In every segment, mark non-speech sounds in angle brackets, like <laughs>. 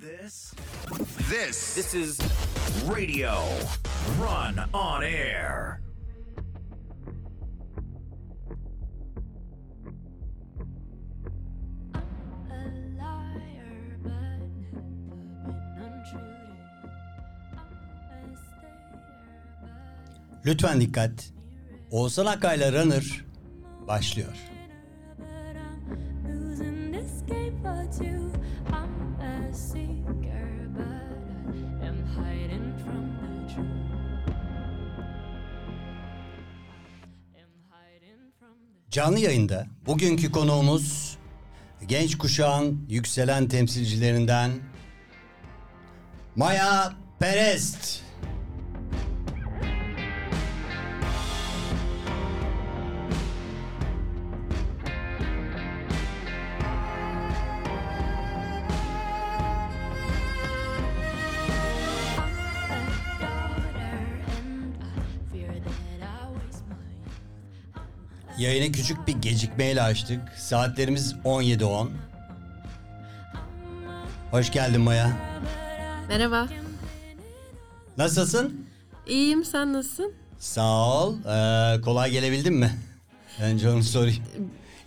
this? This This is Radio Run on Air. Lütfen dikkat. Oğuzhan Akkay'la Runner başlıyor. Canlı yayında bugünkü konuğumuz genç kuşağın yükselen temsilcilerinden Maya Perest. Yayını küçük bir gecikmeyle açtık. Saatlerimiz 17.10. Hoş geldin Maya. Merhaba. Nasılsın? İyiyim sen nasılsın? Sağ ol. Ee, kolay gelebildin mi? Önce onu sorayım.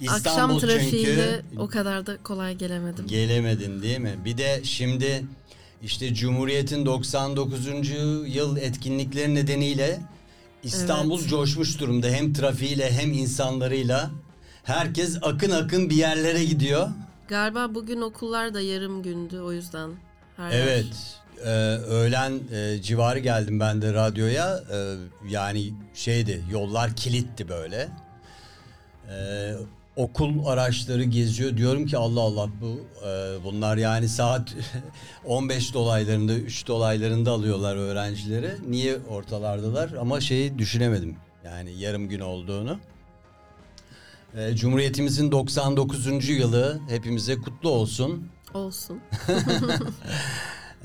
Akşam trafiğiyle çünkü o kadar da kolay gelemedim. gelemedin değil mi? Bir de şimdi işte Cumhuriyet'in 99. yıl etkinlikleri nedeniyle İstanbul Evet. coşmuş durumda. Hem trafiğiyle hem insanlarıyla. Herkes akın akın bir yerlere gidiyor. Galiba bugün okullar da yarım gündü o yüzden. Her yer- Evet. e, öğlen e, civarı geldim ben de radyoya. E, yani şeydi yollar kilitti böyle. E, okul araçları geziyor. Diyorum ki Allah Allah bu e, bunlar yani saat <laughs> 15 dolaylarında 3 dolaylarında alıyorlar öğrencileri. Niye ortalardalar? Ama şeyi düşünemedim. Yani yarım gün olduğunu. E, Cumhuriyetimizin 99. yılı hepimize kutlu olsun. Olsun.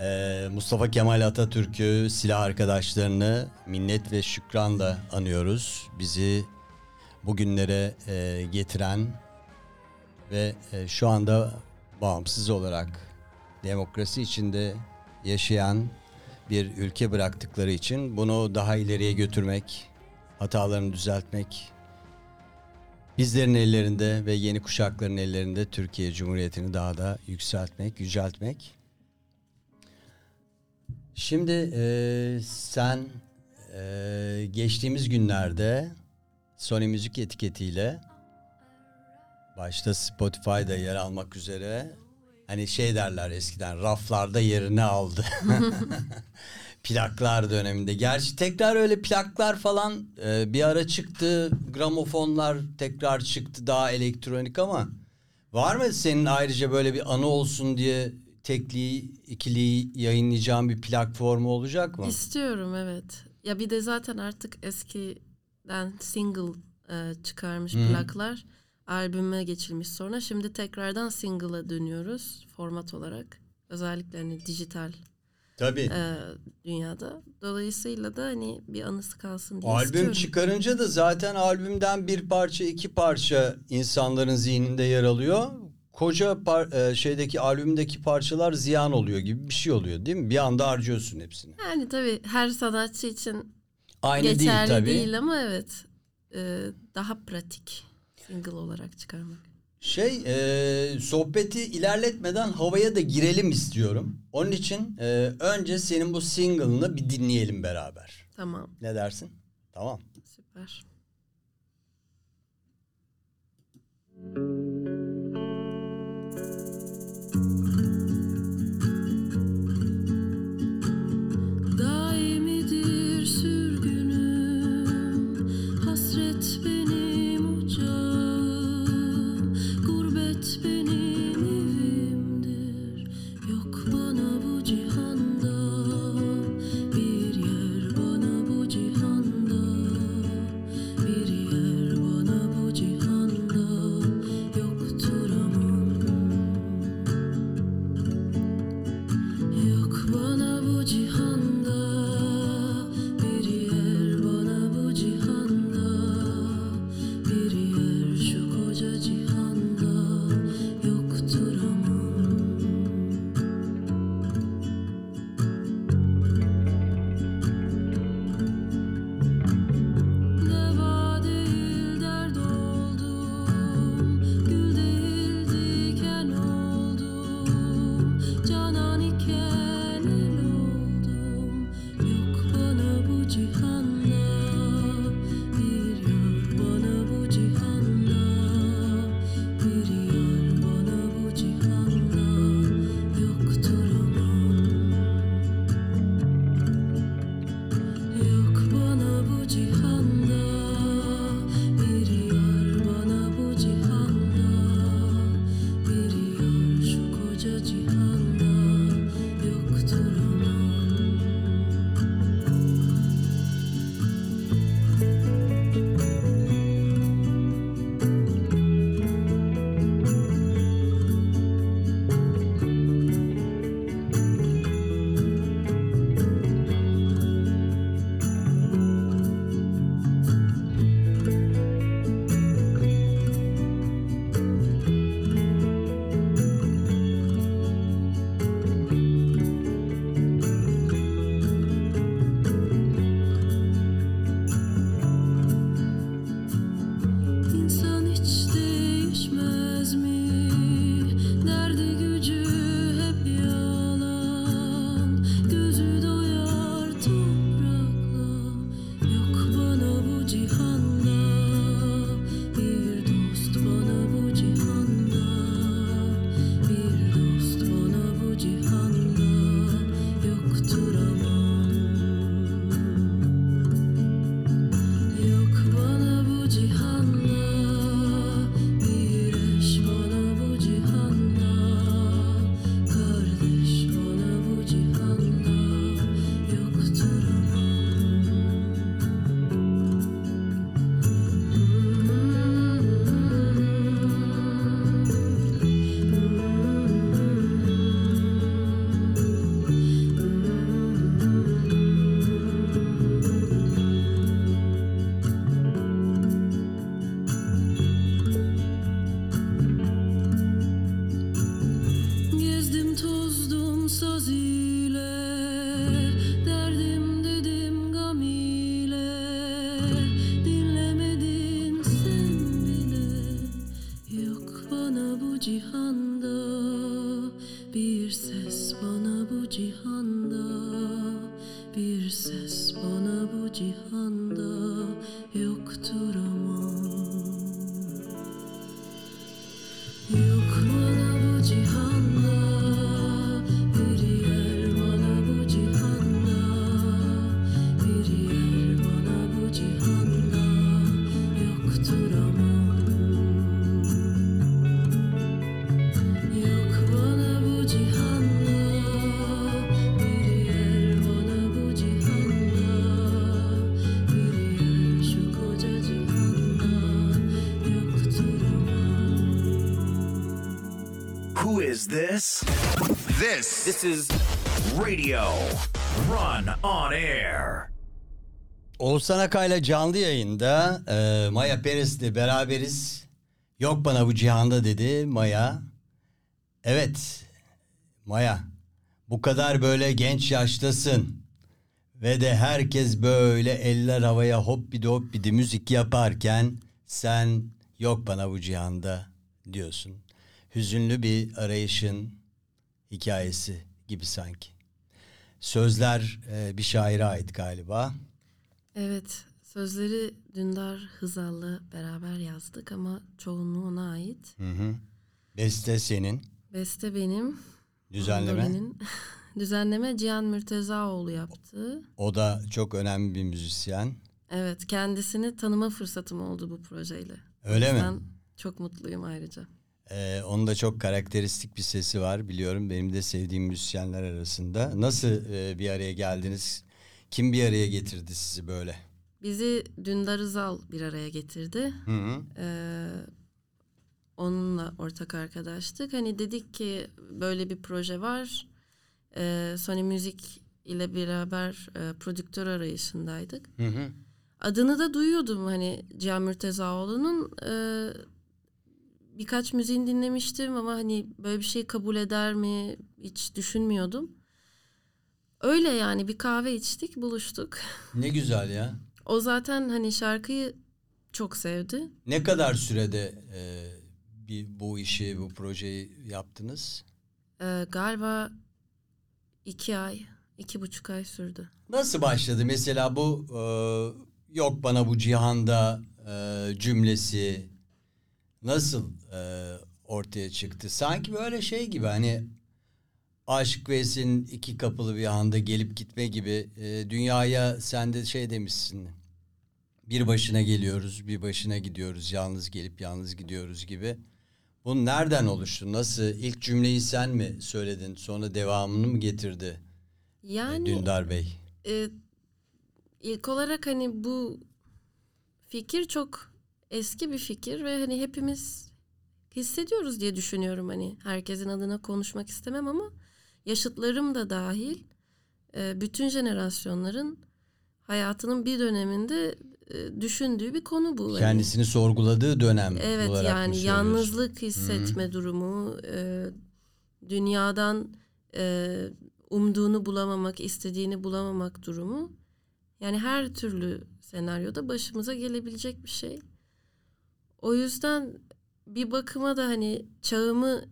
Ee, <laughs> Mustafa Kemal Atatürk'ü, silah arkadaşlarını minnet ve şükranla anıyoruz. Bizi bugünlere e, getiren ve e, şu anda bağımsız olarak demokrasi içinde yaşayan bir ülke bıraktıkları için bunu daha ileriye götürmek, hatalarını düzeltmek bizlerin ellerinde ve yeni kuşakların ellerinde Türkiye Cumhuriyeti'ni daha da yükseltmek, yüceltmek. Şimdi e, sen e, geçtiğimiz günlerde Sony Müzik etiketiyle başta Spotify'da yer almak üzere hani şey derler eskiden raflarda yerini aldı. <laughs> plaklar döneminde. Gerçi tekrar öyle plaklar falan e, bir ara çıktı. Gramofonlar tekrar çıktı daha elektronik ama var mı senin ayrıca böyle bir anı olsun diye tekliği, ikiliyi yayınlayacağın bir platformu olacak mı? İstiyorum evet. Ya bir de zaten artık eskiden single e, çıkarmış plaklar albüme geçilmiş sonra. Şimdi tekrardan single'a dönüyoruz format olarak. Özellikle hani dijital Tabii. e, dünyada. Dolayısıyla da hani bir anısı kalsın diye Albüm istiyorum. çıkarınca da zaten albümden bir parça iki parça insanların zihninde yer alıyor. Koca par- e, şeydeki albümdeki parçalar ziyan oluyor gibi bir şey oluyor değil mi? Bir anda harcıyorsun hepsini. Yani tabii her sanatçı için Aynı değil geçerli tabii. değil ama evet e, daha pratik single olarak çıkarmak. Şey e, sohbeti ilerletmeden havaya da girelim istiyorum. Onun için e, önce senin bu single'ını bir dinleyelim beraber. Tamam Ne dersin? Tamam. süper. Daimidir This This is Radio Run on Air. Oğuzhan Akay'la canlı yayında e, Maya Perez'le beraberiz. Yok bana bu cihanda dedi Maya. Evet Maya bu kadar böyle genç yaştasın. Ve de herkes böyle eller havaya hoppidi hoppidi müzik yaparken sen yok bana bu cihanda diyorsun. Hüzünlü bir arayışın hikayesi gibi sanki. Sözler e, bir şaire ait galiba. Evet, sözleri Dündar Hızal'la beraber yazdık ama çoğunluğu ona ait. Hı hı. Beste senin. Beste benim. Düzenleme. <laughs> Düzenleme Cihan Mürtezaoğlu yaptı. O da çok önemli bir müzisyen. Evet, kendisini tanıma fırsatım oldu bu projeyle. Öyle mi? Çok mutluyum ayrıca. Ee, onun da çok karakteristik bir sesi var biliyorum. Benim de sevdiğim müzisyenler arasında. Nasıl e, bir araya geldiniz? Kim bir araya getirdi sizi böyle? Bizi Dündar Hızal bir araya getirdi. Hı hı. Ee, onunla ortak arkadaştık. Hani dedik ki böyle bir proje var. Ee, Sony Müzik ile beraber e, prodüktör arayışındaydık. Hı hı. Adını da duyuyordum hani Cihan Mürtezaoğlu'nun. Ee, birkaç müziğini dinlemiştim ama hani böyle bir şey kabul eder mi hiç düşünmüyordum. Öyle yani bir kahve içtik, buluştuk. <laughs> Ne güzel ya. O zaten hani şarkıyı çok sevdi. Ne kadar sürede e, bir bu işi, bu projeyi yaptınız? Ee, galiba iki ay, iki buçuk ay sürdü. Nasıl başladı mesela bu e, yok bana bu cihanda e, cümlesi nasıl e, ortaya çıktı? Sanki böyle şey gibi hani Aşık Veysel'in iki kapılı bir anda gelip gitme gibi e, dünyaya sen de şey demişsin. Bir başına geliyoruz, bir başına gidiyoruz, yalnız gelip yalnız gidiyoruz gibi. Bu nereden oluştu? Nasıl? İlk cümleyi sen mi söyledin? Sonra devamını mı getirdi Yani Dündar Bey? e, ilk olarak hani bu fikir çok eski bir fikir ve hani hepimiz hissediyoruz diye düşünüyorum hani herkesin adına konuşmak istemem ama yaşıtlarım da dahil e, bütün jenerasyonların hayatının bir döneminde e, düşündüğü bir konu bu. Hani- Kendisini sorguladığı dönem Evet olarak yani yalnızlık hissetme durumu, e, dünyadan umduğunu bulamamak, istediğini bulamamak durumu. Yani her türlü senaryoda başımıza gelebilecek bir şey. O yüzden bir bakıma da hani çağımı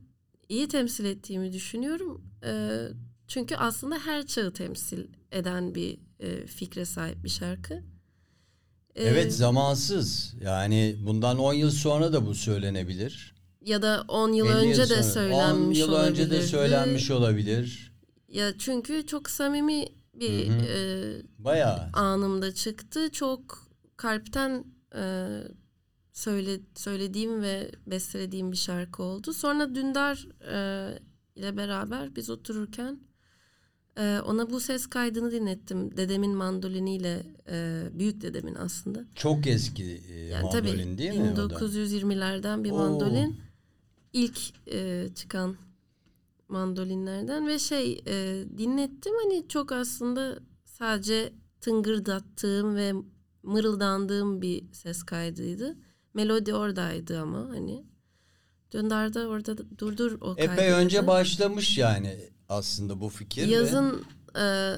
iyi temsil ettiğimi düşünüyorum. E, çünkü aslında her çağı temsil eden bir e, fikre sahip bir şarkı. E, Evet zamansız. Yani bundan 10 yıl sonra da bu söylenebilir. ya da 10 yıl 50 önce de sonra. söylenmiş 10 yıl önce de söylenmiş olabilir. Ya çünkü çok samimi bir Hı hı. e, Bayağı. anımda çıktı. Çok kalpten e, söyle, söylediğim ve bestelediğim bir şarkı oldu. Sonra Dündar e, ile beraber biz otururken e, ona bu ses kaydını dinlettim. Dedemin mandoliniyle, e, büyük dedemin aslında. Çok eski e, Yani mandolin tabii değil mi o da? 1920'lerden bir Oo. mandolin. İlk e, çıkan mandolinlerden ve şey e, dinlettim hani çok aslında sadece tıngırdattığım ve mırıldandığım bir ses kaydıydı. Melodi oradaydı ama hani. Orada da- durdur o kaydı. Epey önce başlamış yani aslında bu fikir. ve- Yazın e,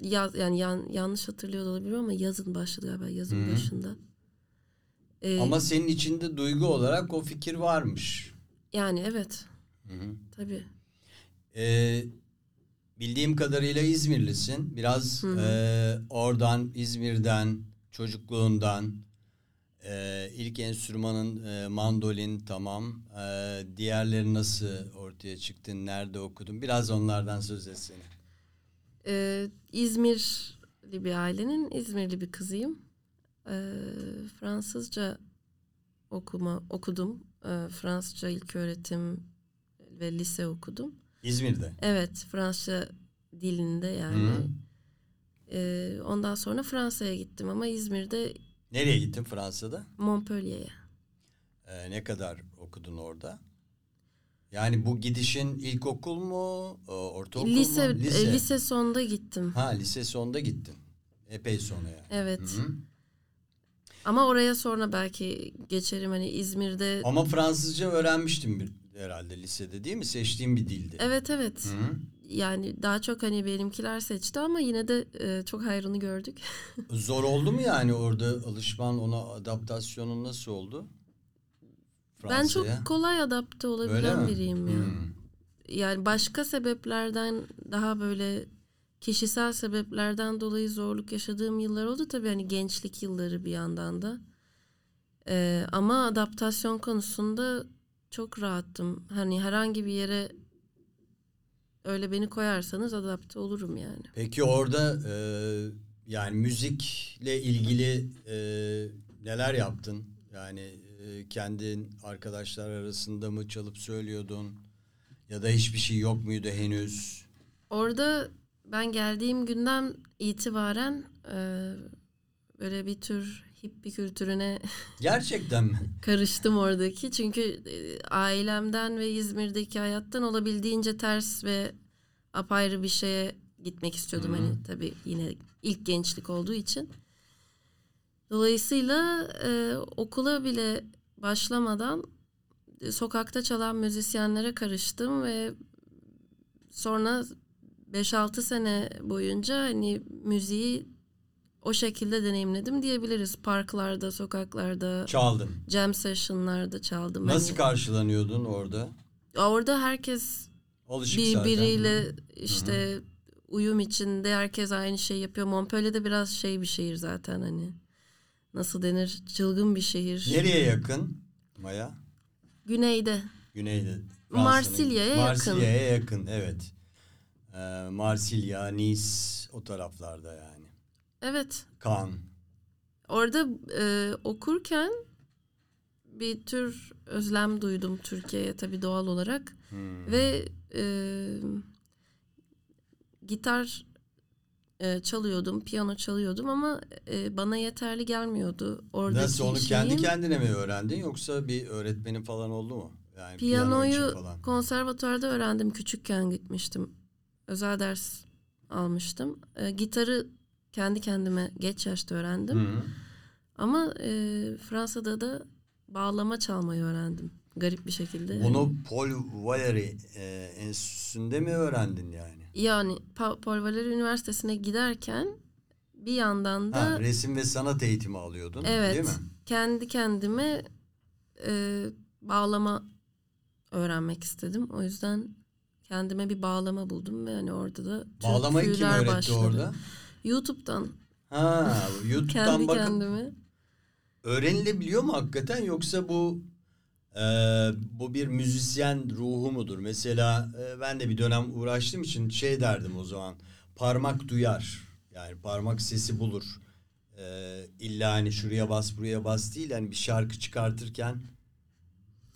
yaz yani yan- yanlış hatırlıyor olabilirim ama yazın başladı galiba yazın Hı hı. başında. E, Ama senin içinde duygu olarak o fikir varmış. yani evet Hı hı. tabii. Ee, bildiğim kadarıyla İzmirlisin. Biraz e, oradan, İzmir'den, çocukluğundan, e, ilk enstrümanın e, mandolin tamam. E, diğerleri nasıl ortaya çıktın, nerede okudun? Biraz onlardan söz etsene. Ee, İzmirli bir ailenin İzmirli bir kızıyım. Ee, Fransızca okuma okudum. Ee, Fransızca ilk öğretim ve lise okudum. İzmir'de. Evet, Fransızca dilinde yani. Hı. Ee, ondan sonra Fransa'ya gittim ama İzmir'de Nereye gittin Fransa'da? Montpellier'e. E, ne kadar okudun orada? Yani bu gidişin ilkokul mu, e, ortaokul Lise, mu? e, lise sonunda gittim. Ha lise sonunda gittin. Epey sonra yani. Evet. Hı. Ama oraya sonra belki geçerim hani İzmir'de. Ama Fransızca öğrenmiştim bir, herhalde lisede değil mi? Seçtiğim bir dildi. Evet evet. Hı. Yani daha çok hani benimkiler seçti ama yine de e, çok hayrını gördük. <laughs> Zor oldu mu yani orada alışman ona adaptasyonun nasıl oldu? Ben çok Fransa'ya? kolay adapte olabilen biriyim ya. Hmm. Yani başka sebeplerden daha böyle kişisel sebeplerden dolayı zorluk yaşadığım yıllar oldu tabii hani gençlik yılları bir yandan da. Ee, ama adaptasyon konusunda çok rahattım. Hani herhangi bir yere öyle beni koyarsanız adapte olurum yani. Peki orada e, yani müzikle ilgili e, neler yaptın? Yani e, kendin arkadaşlar arasında mı çalıp söylüyordun? Ya da hiçbir şey yok muydu henüz? Orada ben geldiğim günden itibaren e, böyle bir tür hippi kültürüne Gerçekten mi? <laughs> karıştım oradaki. Çünkü e, ailemden ve İzmir'deki hayattan olabildiğince ters ve apayrı bir şeye gitmek istiyordum. Hani tabii yine ilk gençlik olduğu için. Dolayısıyla e, okula bile başlamadan e, sokakta çalan müzisyenlere karıştım ve sonra 5-6 sene boyunca hani müziği o şekilde deneyimledim diyebiliriz. Parklarda, sokaklarda, Çaldın. jam session'larda çaldım. Nasıl Hani karşılanıyordun orada? orada herkes Alışık zaten. birbiriyle işte uyum içinde herkes aynı şey yapıyor. Montpellier de biraz şey bir şehir zaten hani. Nasıl denir? Çılgın bir şehir. Nereye yakın Maya? Güneyde. Güneyde. Marsilya'ya yakın. Marsilya'ya yakın evet. Ee, Marsilya, Nice o taraflarda yani. Evet. Kan. Orada e, okurken bir tür özlem duydum Türkiye'ye tabii doğal olarak. Hmm. Ve e, gitar e, çalıyordum, piyano çalıyordum ama e, bana yeterli gelmiyordu. Oradaki Nasıl onu kendi şeyim. kendine mi öğrendin yoksa bir öğretmenin falan oldu mu? Yani piyano Piyanoyu için falan. konservatuarda öğrendim. Küçükken gitmiştim. Özel ders almıştım. E, gitarı kendi kendime geç yaşta öğrendim. Hı. Ama e, Fransa'da da bağlama çalmayı öğrendim. Garip bir şekilde. Bunu Paul Valéry e, enstitüsünde mi öğrendin yani? Yani Pa- Paul Valéry Üniversitesi'ne giderken bir yandan da Ha, resim ve sanat eğitimi alıyordun evet değil mi? kendi kendime e, bağlama öğrenmek istedim. O yüzden kendime bir bağlama buldum ve hani orada da Bağlamayı kim öğretti başladı. orada? YouTube'dan Ha, <laughs> YouTube'dan kendi bakıp kendime. öğrenilebiliyor mu hakikaten yoksa bu e, bu bir müzisyen ruhu mudur? Mesela e, ben de bir dönem uğraştığım için şey derdim o zaman parmak duyar yani parmak sesi bulur. E, illa hani şuraya bas buraya bas değil hani bir şarkı çıkartırken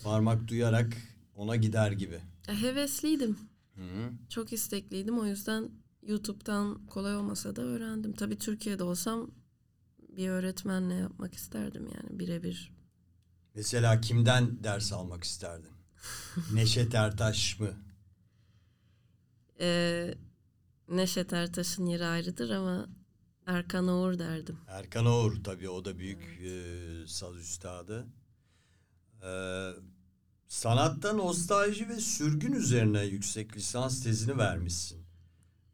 parmak duyarak ona gider gibi. E, hevesliydim. Hı -hı. Çok istekliydim. O yüzden YouTube'dan kolay olmasa da öğrendim. Tabii Türkiye'de olsam bir öğretmenle yapmak isterdim yani birebir. Mesela kimden ders almak isterdin? <laughs> Neşet Ertaş mı? Ee, Neşet Ertaş'ın yeri ayrıdır ama Erkan Oğur derdim. Erkan Oğur tabii o da büyük e, saz üstadı. Ee, sanatta nostalji ve sürgün üzerine yüksek lisans tezini vermişsin.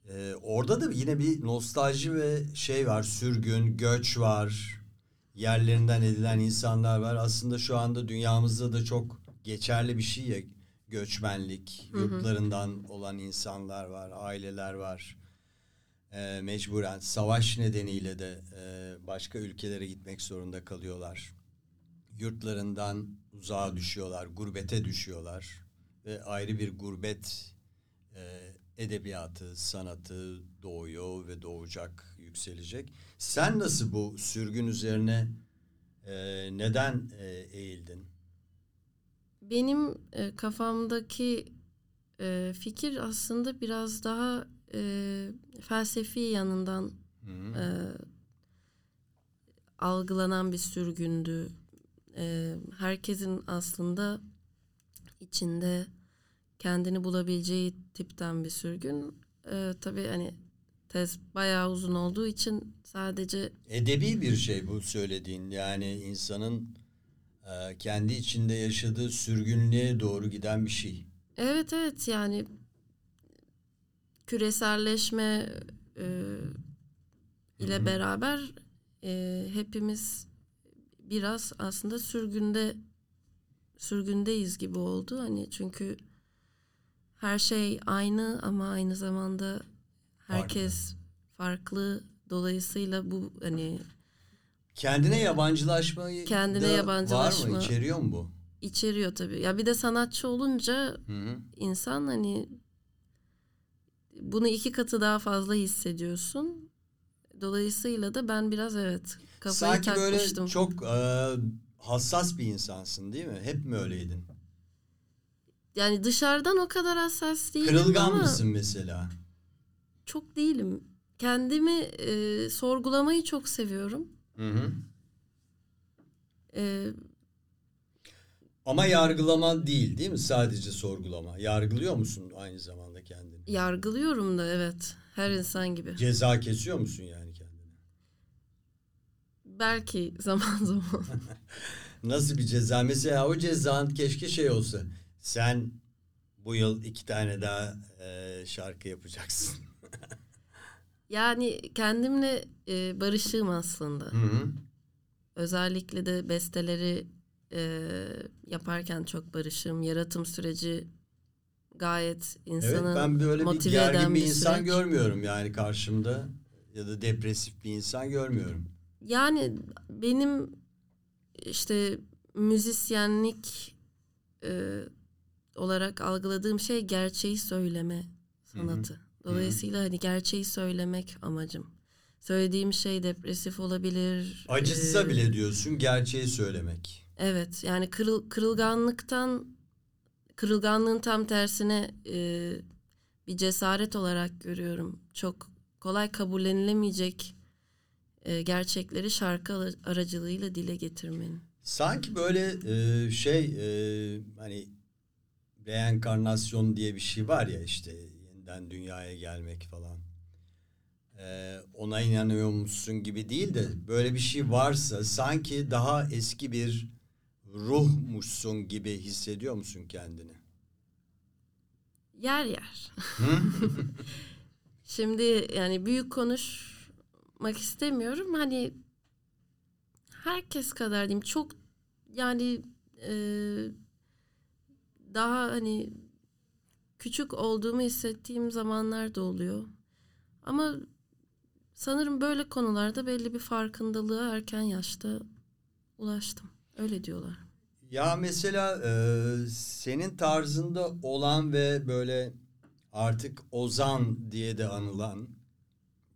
Ee, orada da yine bir nostalji ve şey var, sürgün, göç var. Yerlerinden edilen insanlar var. Aslında şu anda dünyamızda da çok geçerli bir şey ya. göçmenlik, yurtlarından olan insanlar var, aileler var. Ee, mecburen savaş nedeniyle de e, başka ülkelere gitmek zorunda kalıyorlar. Yurtlarından uzağa düşüyorlar, gurbete düşüyorlar ve ayrı bir gurbet e, edebiyatı, sanatı doğuyor ve doğacak, yükselecek. Sen nasıl bu sürgün üzerine e, neden e, eğildin? Benim e, kafamdaki e, fikir aslında biraz daha e, felsefi yanından e, algılanan bir sürgündü. E, herkesin aslında içinde kendini bulabileceği tipten bir sürgün. E, tabii hani tez bayağı uzun olduğu için sadece Edebi bir şey bu söylediğin. Yani insanın e, kendi içinde yaşadığı sürgünlüğe doğru giden bir şey. Evet evet yani küreselleşme e, ile beraber e, hepimiz biraz aslında sürgünde sürgündeyiz gibi oldu hani çünkü her şey aynı ama aynı zamanda herkes farklı, dolayısıyla bu hani Kendine yabancılaşmayı Kendine da var yabancılaşma. mı? İçeriyor mu bu? içeriyor tabii ya bir de sanatçı olunca Hı hı. insan hani bunu iki katı daha fazla hissediyorsun. Dolayısıyla da ben biraz evet kafayı Sanki böyle takmıştım. çok e, hassas bir insansın değil mi? Hep mi öyleydin? Yani dışarıdan o kadar hassas değilim Kırılgan ama mısın mesela? çok değilim. Kendimi e, sorgulamayı çok seviyorum. Hı hı. E, Ama yargılama değil değil mi? Sadece sorgulama. Yargılıyor musun aynı zamanda kendini? yargılıyorum da evet her insan gibi. Ceza kesiyor musun yani kendine? Belki zaman <laughs> zaman. Nasıl bir ceza? Mesela o cezan keşke şey olsa. Sen bu yıl iki tane daha e, şarkı yapacaksın. <laughs> yani kendimle e, barışığım aslında. Hı hı. Özellikle de besteleri e, yaparken çok barışığım. Yaratım süreci gayet Evet insanı ben böyle bir gergin bir bir insan süreç. görmüyorum yani karşımda ya da depresif bir insan görmüyorum. Yani benim işte müzisyenlik e, olarak algıladığım şey gerçeği söyleme sanatı. Dolayısıyla hani gerçeği söylemek amacım. Söylediğim şey depresif olabilir. Acıtsa e, bile diyorsun gerçeği söylemek. Evet yani kırıl, kırılganlıktan kırılganlığın tam tersine e, bir cesaret olarak görüyorum. Çok kolay kabullenilemeyecek e, gerçekleri şarkı aracılığıyla dile getirmenin. Sanki böyle e, şey e, hani reenkarnasyon diye bir şey var ya işte yeniden dünyaya gelmek falan. E, ona inanıyor musun gibi değil de böyle bir şey varsa sanki daha eski bir ruhmuşsun gibi hissediyor musun kendini? Yer yer. <laughs> Şimdi yani büyük konuşmak istemiyorum. Hani herkes kadar diyeyim. Çok yani e, daha hani küçük olduğumu hissettiğim zamanlar da oluyor. Ama sanırım böyle konularda belli bir farkındalığa erken yaşta ulaştım. Öyle diyorlar. Ya mesela e, senin tarzında olan ve böyle artık ozan diye de anılan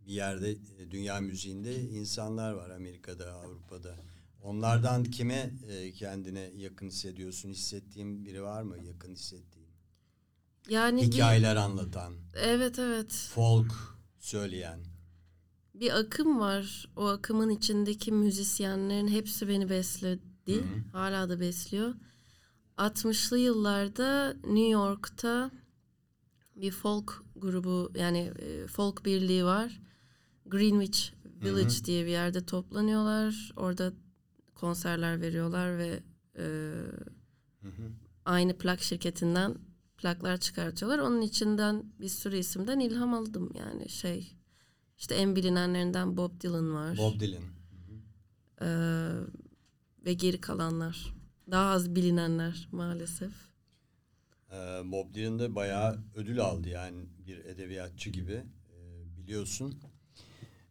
bir yerde e, dünya müziğinde insanlar var Amerika'da, Avrupa'da. Onlardan kime e, kendine yakın hissediyorsun? Hissettiğin biri var mı yakın hissettiğin? Yani bir, Hikayeler anlatan, evet evet. folk söyleyen. bir akım var. O akımın içindeki müzisyenlerin hepsi beni besledi. Hala da besliyor. 60'lı yıllarda New York'ta bir folk grubu yani e, folk birliği var. Greenwich Village diye bir yerde toplanıyorlar. Orada konserler veriyorlar ve e, aynı plak şirketinden plaklar çıkartıyorlar. Onun içinden bir sürü isimden ilham aldım yani şey işte en bilinenlerinden Bob Dylan var. Bob Dylan. Ee, ve geri kalanlar. Daha az bilinenler maalesef. Ee, Bob Dylan da bayağı ödül aldı yani bir edebiyatçı gibi Ee, biliyorsun.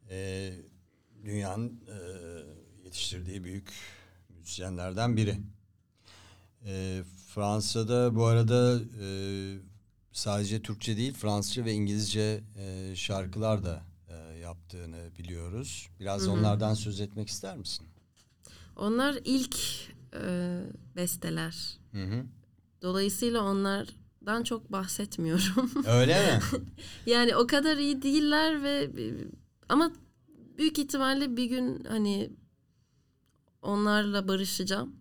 Ee, dünyanın e, yetiştirdiği büyük müzisyenlerden biri. Ee, Fransa'da bu arada e, sadece Türkçe değil Fransızca ve İngilizce e, şarkılar da e, yaptığını biliyoruz. Biraz onlardan söz etmek ister misin? Onlar ilk e, besteler. Hı hı. Dolayısıyla onlardan çok bahsetmiyorum. <laughs> Öyle mi? yani o kadar iyi değiller ve ama büyük ihtimalle bir gün hani onlarla barışacağım.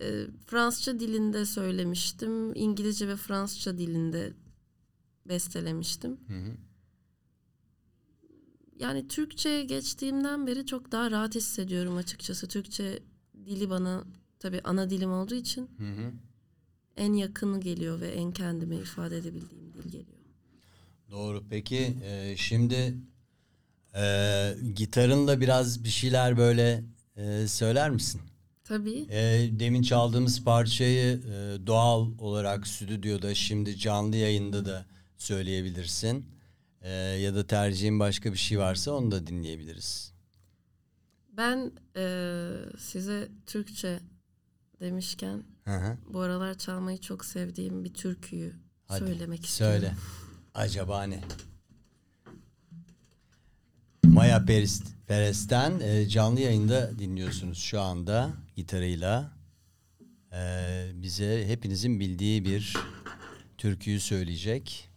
E, Fransızca dilinde söylemiştim. İngilizce ve Fransızca dilinde bestelemiştim. Hı hı. Yani Türkçe geçtiğimden beri çok daha rahat hissediyorum açıkçası. Türkçe dili bana tabii ana dilim olduğu için Hı hı. en yakını geliyor ve en kendime ifade edebildiğim dil geliyor. Doğru. Peki e, şimdi e, gitarınla biraz bir şeyler böyle e, söyler misin? Tabii. E, demin çaldığımız parçayı e, doğal olarak stüdyoda şimdi canlı yayında da söyleyebilirsin. E, ya da tercihin başka bir şey varsa onu da dinleyebiliriz. Ben eee, size Türkçe demişken Hı hı. bu aralar çalmayı çok sevdiğim bir türküyü Hadi, söylemek istiyorum. Söyle. Acaba ne? Maya Perez, Perez'ten e, canlı yayında dinliyorsunuz şu anda gitarıyla. E, bize hepinizin bildiği bir türküyü söyleyecek.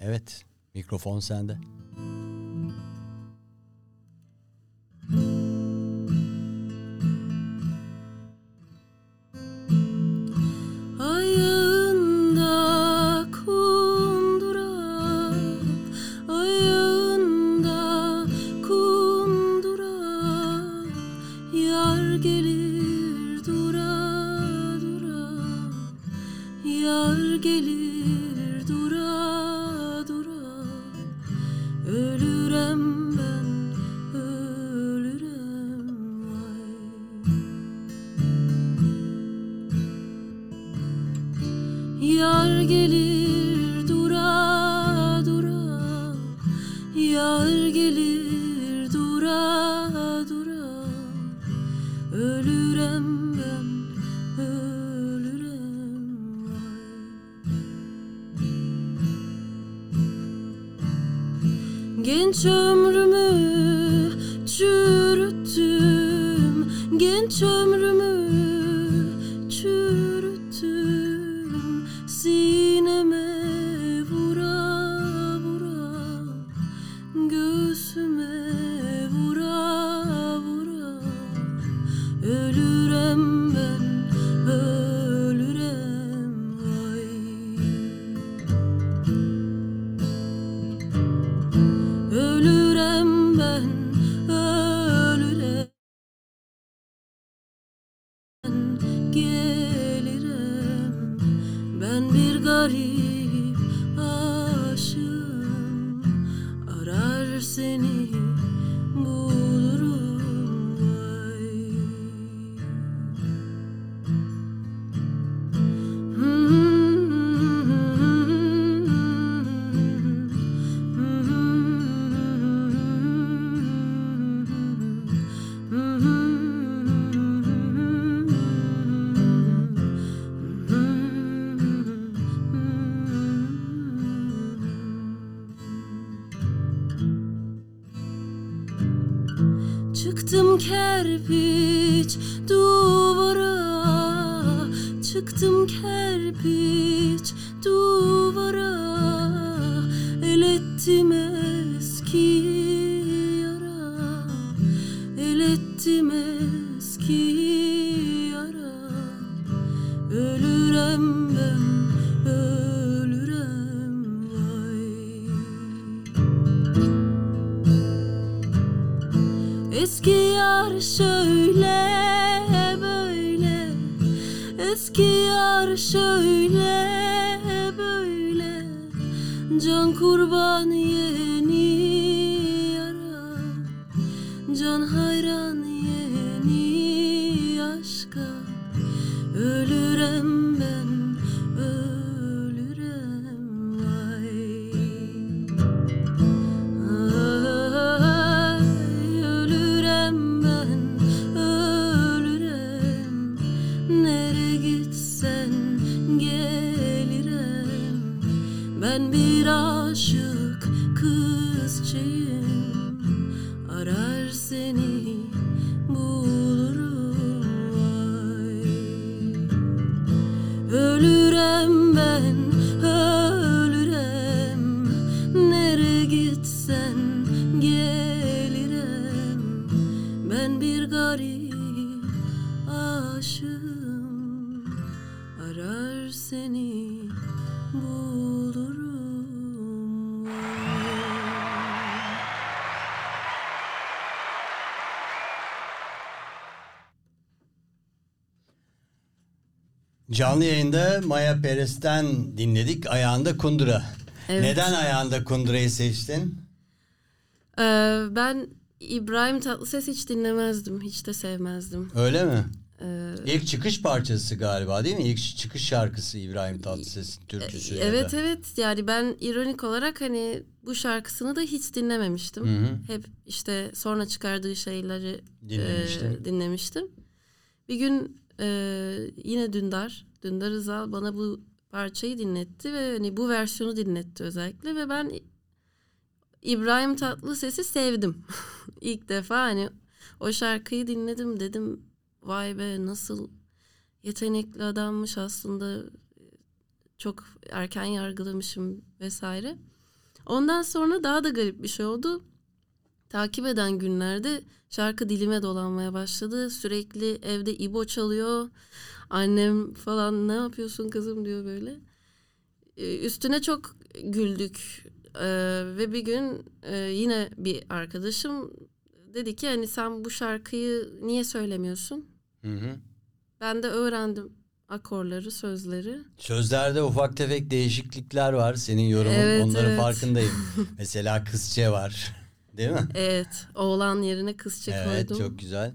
Evet, mikrofon sende. Ayağında gelir Eski yar şöyle böyle. Eski yar şöyle böyle. Can kurban yeni Canlı yayında Maya Perez'ten dinledik. Ayağında kundura. Evet. Neden ayağında kundurayı seçtin? Ee, ben İbrahim Tatlıses hiç dinlemezdim. Hiç de sevmezdim. Öyle mi? Ee, İlk çıkış parçası galiba değil mi? İlk çıkış şarkısı İbrahim Tatlıses'in türküsü. ya da. evet evet yani ben ironik olarak hani bu şarkısını da hiç dinlememiştim. Hı hı. Hep işte sonra çıkardığı şeyleri e, dinlemiştim. Bir gün e, yine Dündar, Dündar Özal bana bu parçayı dinletti ve hani bu versiyonu dinletti özellikle ve ben İbrahim Tatlıses'i sevdim. <laughs> İlk defa hani o şarkıyı dinledim dedim vay be nasıl yetenekli adammış aslında çok erken yargılamışım vesaire. Ondan sonra daha da garip bir şey oldu. Takip eden günlerde şarkı dilime dolanmaya başladı. Sürekli evde İbo çalıyor. Annem falan ne yapıyorsun kızım diyor böyle. Ee, Üstüne çok güldük. Ee, ve bir gün e, yine bir arkadaşım dedi ki hani sen bu şarkıyı niye söylemiyorsun? Hı hı. Ben de öğrendim akorları, sözleri. Sözlerde ufak tefek değişiklikler var. Senin yorumun Evet, onların evet. farkındayım. <laughs> Mesela kızçe var. Değil mi? Evet, oğlan yerine kızçı evet koydum. çok güzel.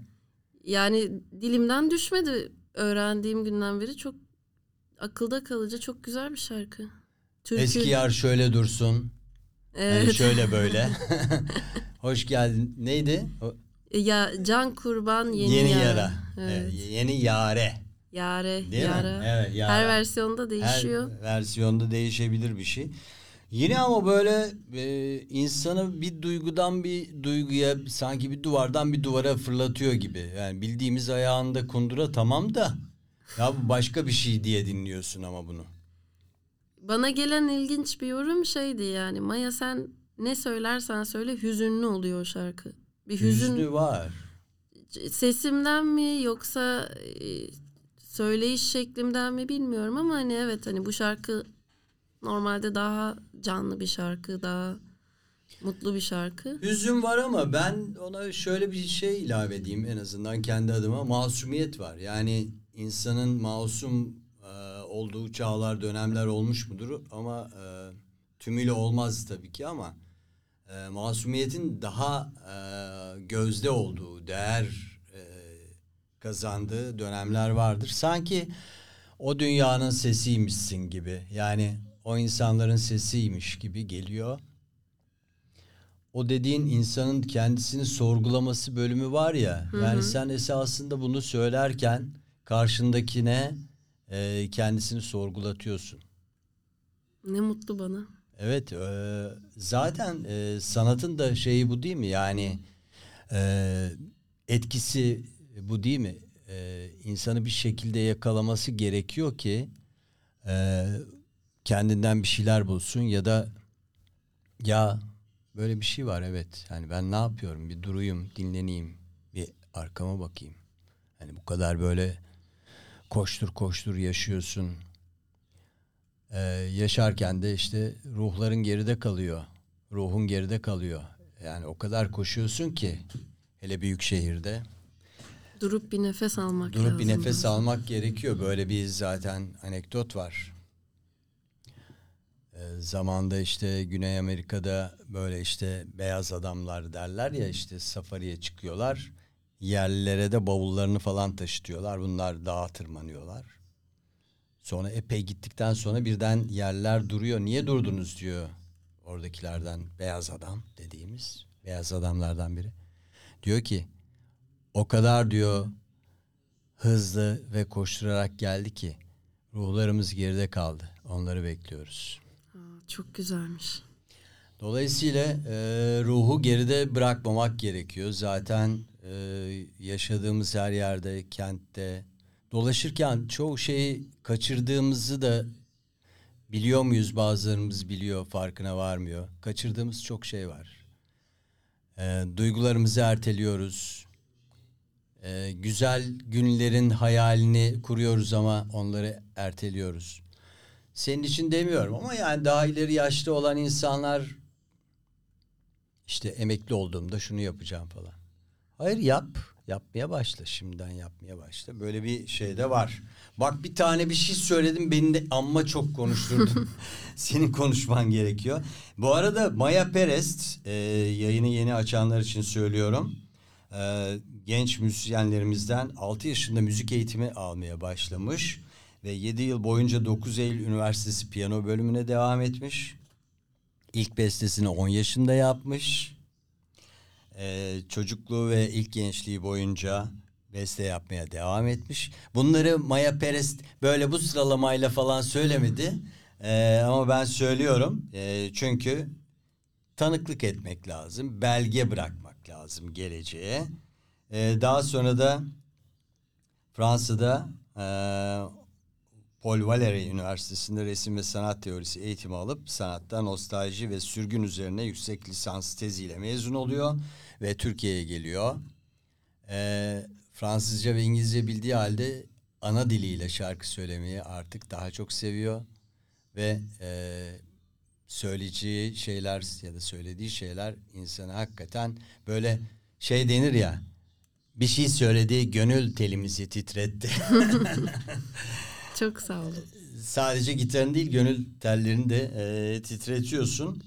Yani dilimden düşmedi öğrendiğim günden beri çok akılda kalıcı çok güzel bir şarkı. Türkü. Eski yar şöyle dursun. Evet. Hani şöyle <laughs> böyle. <laughs> Hoş geldin. Neydi? Ya Can Kurban Yeni, yeni Yara. yara. Evet. Ee, yeni yare. Yare, Değil yara. mi? Evet, yara. Her versiyonda değişiyor. Her versiyonda değişebilir bir şey. Yine ama böyle e, insanı bir duygudan bir duyguya sanki bir duvardan bir duvara fırlatıyor gibi. Yani bildiğimiz ayağında kundura tamam da ya bu başka bir şey diye dinliyorsun ama bunu. Bana gelen ilginç bir yorum şeydi yani Maya sen ne söylersen söyle hüzünlü oluyor o şarkü. Bir hüzün Hüznü var. sesimden mi yoksa e, söyleyiş şeklimden mi bilmiyorum ama hani evet hani bu şarkı normalde daha canlı bir şarkı, daha mutlu bir şarkı. Hüzün var ama ben ona şöyle bir şey ilave edeyim en azından kendi adıma. Masumiyet var. Yani insanın masum e, olduğu çağlar, dönemler olmuş mudur? Ama e, tümüyle olmaz tabii ki ama e, masumiyetin daha e, gözde olduğu, değer e, kazandığı dönemler vardır. Sanki o dünyanın sesiymişsin gibi. Yani o insanların sesiymiş gibi geliyor o dediğin insanın kendisini sorgulaması bölümü var ya. Yani sen esasında bunu söylerken karşındakine e, kendisini sorgulatıyorsun. Ne mutlu bana. Evet, e, zaten e, sanatın da şeyi bu değil mi? Yani e, etkisi bu değil mi? E, insanı bir şekilde yakalaması gerekiyor ki e, kendinden bir şeyler bulsun ya da ya böyle bir şey var evet. Yani ben ne yapıyorum? Bir duruyum, dinleneyim, bir arkama bakayım. Hani bu kadar böyle koştur koştur yaşıyorsun. Ee, yaşarken de işte ruhların geride kalıyor. Ruhun geride kalıyor. Yani o kadar koşuyorsun ki hele büyük şehirde Durup bir nefes almak durup lazım. bir nefes almak gerekiyor. Böyle bir zaten anekdot var. Ee, zamanda işte Güney Amerika'da böyle işte beyaz adamlar derler ya işte safariye çıkıyorlar. Yerlilere de bavullarını falan taşıtıyorlar. Bunlar dağa tırmanıyorlar. Sonra epey gittikten sonra birden yerler duruyor. Niye durdunuz diyor oradakilerden beyaz adam dediğimiz beyaz adamlardan biri. Diyor ki o kadar diyor hızlı ve koşturarak geldi ki ruhlarımız geride kaldı. Onları bekliyoruz. Çok güzelmiş. Dolayısıyla e, ruhu geride bırakmamak gerekiyor. Zaten e, yaşadığımız her yerde, kentte dolaşırken çoğu şeyi kaçırdığımızı da biliyor muyuz? Bazılarımız biliyor, farkına varmıyor. Kaçırdığımız çok şey var. E, duygularımızı erteliyoruz. E, güzel günlerin hayalini kuruyoruz ama onları erteliyoruz. Senin için demiyorum ama yani daha ileri yaşta olan insanlar işte emekli olduğumda şunu yapacağım falan. Hayır yap. Yapmaya başla. Şimdiden yapmaya başla. Böyle bir şey de var. Bak bir tane bir şey söyledim. Beni de amma çok konuşturdun. <laughs> <laughs> Senin konuşman gerekiyor. Bu arada Maya Perez e, yayını yeni açanlar için söylüyorum. E, genç müzisyenlerimizden 6 yaşında müzik eğitimi almaya başlamış. Ve 7 yıl boyunca 9 Eylül Üniversitesi piyano bölümüne devam etmiş. İlk bestesini 10 yaşında yapmış. Ee, çocukluğu ve ilk gençliği boyunca beste yapmaya devam etmiş. Bunları Maya Perez böyle bu sıralamayla falan söylemedi. Ee, ama ben söylüyorum. Ee, çünkü tanıklık etmek lazım. Belge bırakmak lazım geleceğe. Ee, daha sonra da Fransa'da e, Paul Valéry Üniversitesi'nde resim ve sanat teorisi eğitimi alıp sanatta nostalji ve sürgün üzerine yüksek lisans teziyle mezun oluyor ve Türkiye'ye geliyor. Ee, Fransızca ve İngilizce bildiği halde ana diliyle şarkı söylemeyi artık daha çok seviyor ve e, söyleyeceği şeyler ya da söylediği şeyler insanı hakikaten böyle şey denir ya bir şey söyledi gönül telimizi titretti. <laughs> Çok sağ olun. sadece gitarın değil gönül tellerini de e, titretiyorsun.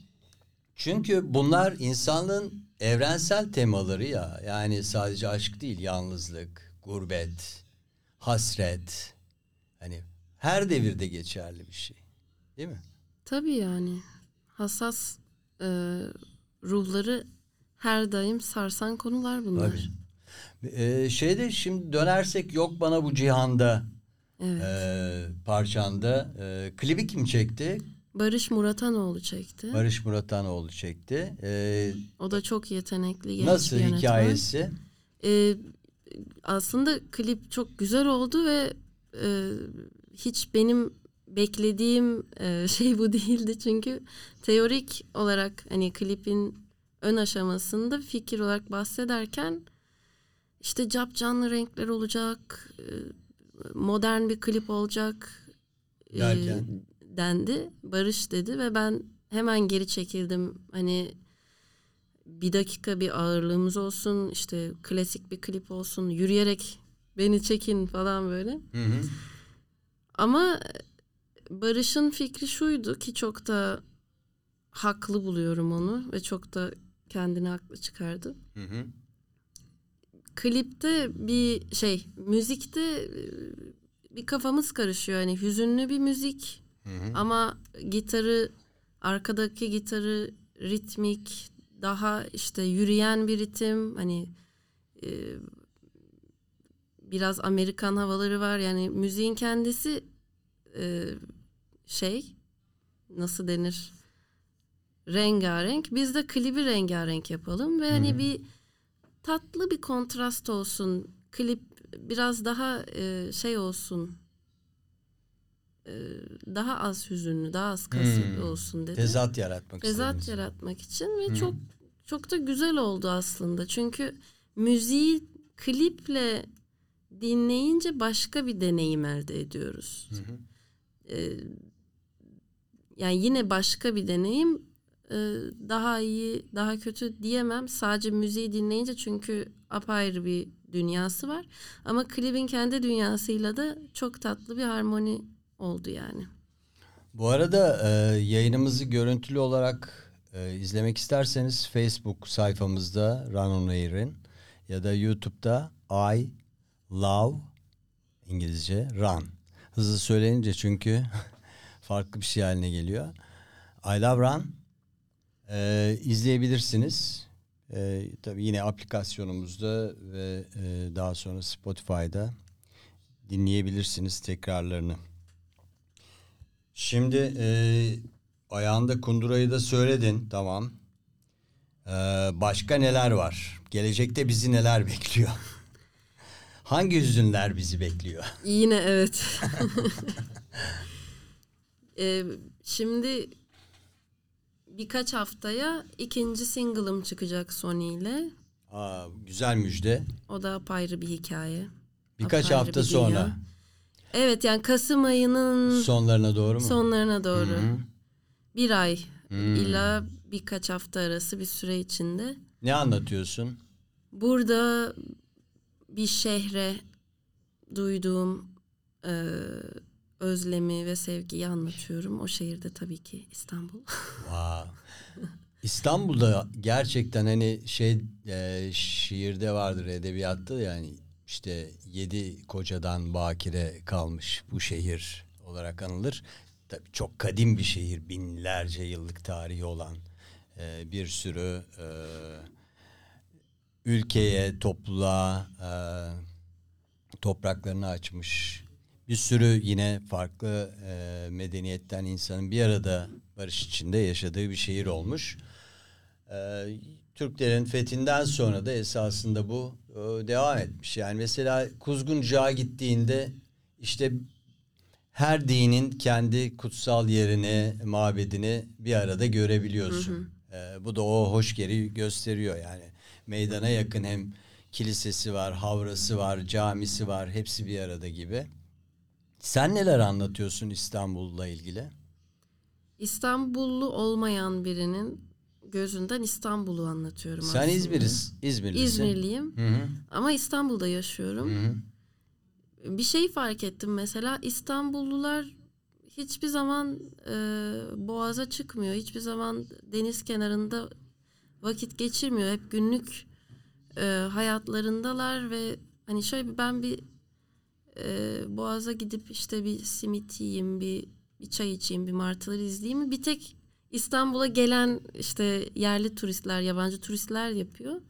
Çünkü bunlar insanlığın evrensel temaları ya. Yani sadece aşk değil, yalnızlık, gurbet, hasret. Hani her devirde geçerli bir şey. Değil mi? Tabii yani hassas e, ruhları her daim sarsan konular bunlar. Tabii. Ee, şeyde şimdi dönersek yok bana bu cihanda Evet. e, parçanda e, klibi kim çekti? Barış Muratanoğlu çekti. Barış Muratanoğlu çekti. Ee, O da çok yetenekli genç nasıl bir yönetmen. hikayesi? Ee, aslında klip çok güzel oldu ve e, hiç benim beklediğim e, <laughs> şey bu değildi çünkü teorik olarak hani klipin ön aşamasında fikir olarak bahsederken işte cap canlı renkler olacak, e, modern bir klip olacak e, dendi. Barış dedi ve ben hemen geri çekildim. Hani bir dakika bir ağırlığımız olsun, işte klasik bir klip olsun, yürüyerek beni çekin falan böyle. Hı hı. Ama Barış'ın fikri şuydu ki çok da haklı buluyorum onu ve çok da kendini haklı çıkardı. Hı hı. Klipte bir şey, müzikte e, bir kafamız karışıyor. Hani hüzünlü bir müzik Hı hı. ama gitarı, arkadaki gitarı ritmik, daha işte yürüyen bir ritim. Hani e, biraz Amerikan havaları var. Yani müziğin kendisi e, şey nasıl denir? Rengarenk. Biz de klibi rengarenk yapalım ve hani bir tatlı bir kontrast olsun. Klip biraz daha e, şey olsun. E, daha az hüzünlü, daha az kasıtlı Hmm. olsun dedi. Tezat yaratmak Tezat istediniz. yaratmak için ve çok çok da güzel oldu aslında. Çünkü müziği kliple dinleyince başka bir deneyim elde ediyoruz. Ee, yani yine başka bir deneyim. Ee, daha iyi, daha kötü diyemem. Sadece müziği dinleyince çünkü apayrı bir dünyası var. Ama klibin kendi dünyasıyla da çok tatlı bir harmoni oldu yani. Bu arada e, yayınımızı görüntülü olarak e, izlemek isterseniz Facebook sayfamızda Run On Air'in ya da YouTube'da I Love İngilizce Run. Hızlı söylenince çünkü <laughs> farklı bir şey haline geliyor. I Love Run e, izleyebilirsiniz. E, tabii yine aplikasyonumuzda ve e, daha sonra Spotify'da dinleyebilirsiniz tekrarlarını. Şimdi e, ayağında kundurayı da söyledin tamam. Ee, başka neler var? Gelecekte bizi neler bekliyor? <laughs> Hangi hüzünler bizi bekliyor? Yine evet. <laughs> Ee, şimdi birkaç haftaya ikinci single'ım çıkacak Sony ile. Aa, güzel müjde. O da apayrı bir hikaye. Birkaç Apayrı hafta bir dünya. sonra Evet yani Kasım ayının sonlarına doğru mu? sonlarına doğru. Hı. Bir ay Hmm. ila birkaç hafta arası bir süre içinde. Ne anlatıyorsun? Burada bir şehre duyduğum e, özlemi ve sevgiyi anlatıyorum. O şehirde tabii ki İstanbul. <laughs> Wow. İstanbul'da gerçekten hani şey e, şiirde vardır edebiyatta yani işte yedi kocadan bakire kalmış bu şehir olarak anılır. Tabii çok kadim bir şehir binlerce yıllık tarihi olan e, bir sürü e, ülkeye topluluğa e, topraklarını açmış bir sürü yine farklı e, medeniyetten insanın bir arada barış içinde yaşadığı bir şehir olmuş. E, Türklerin fethinden sonra da esasında bu e, devam etmiş. Yani mesela Kuzguncuğa gittiğinde işte her dinin kendi kutsal yerini, mabedini bir arada görebiliyorsun. E, bu da o hoşgörüyü gösteriyor yani. Meydana yakın hem kilisesi var, havrası var, camisi var, hepsi bir arada gibi. Sen neler anlatıyorsun İstanbul'la ilgili? İstanbullu olmayan birinin gözünden İstanbul'u anlatıyorum Sen aslında. İzmir'iz, İzmirlisin. İzmirliyim Hı hı, ama İstanbul'da yaşıyorum. hı hı. Bir şey fark ettim mesela İstanbullular hiçbir zaman e, boğaza çıkmıyor. Hiçbir zaman deniz kenarında vakit geçirmiyor. Hep günlük e, hayatlarındalar ve hani şöyle ben bir e, boğaza gidip işte bir simit yiyeyim, bir, bir çay içeyim, bir martıları izleyeyim mi? Bir tek İstanbul'a gelen işte yerli turistler, yabancı turistler yapıyor.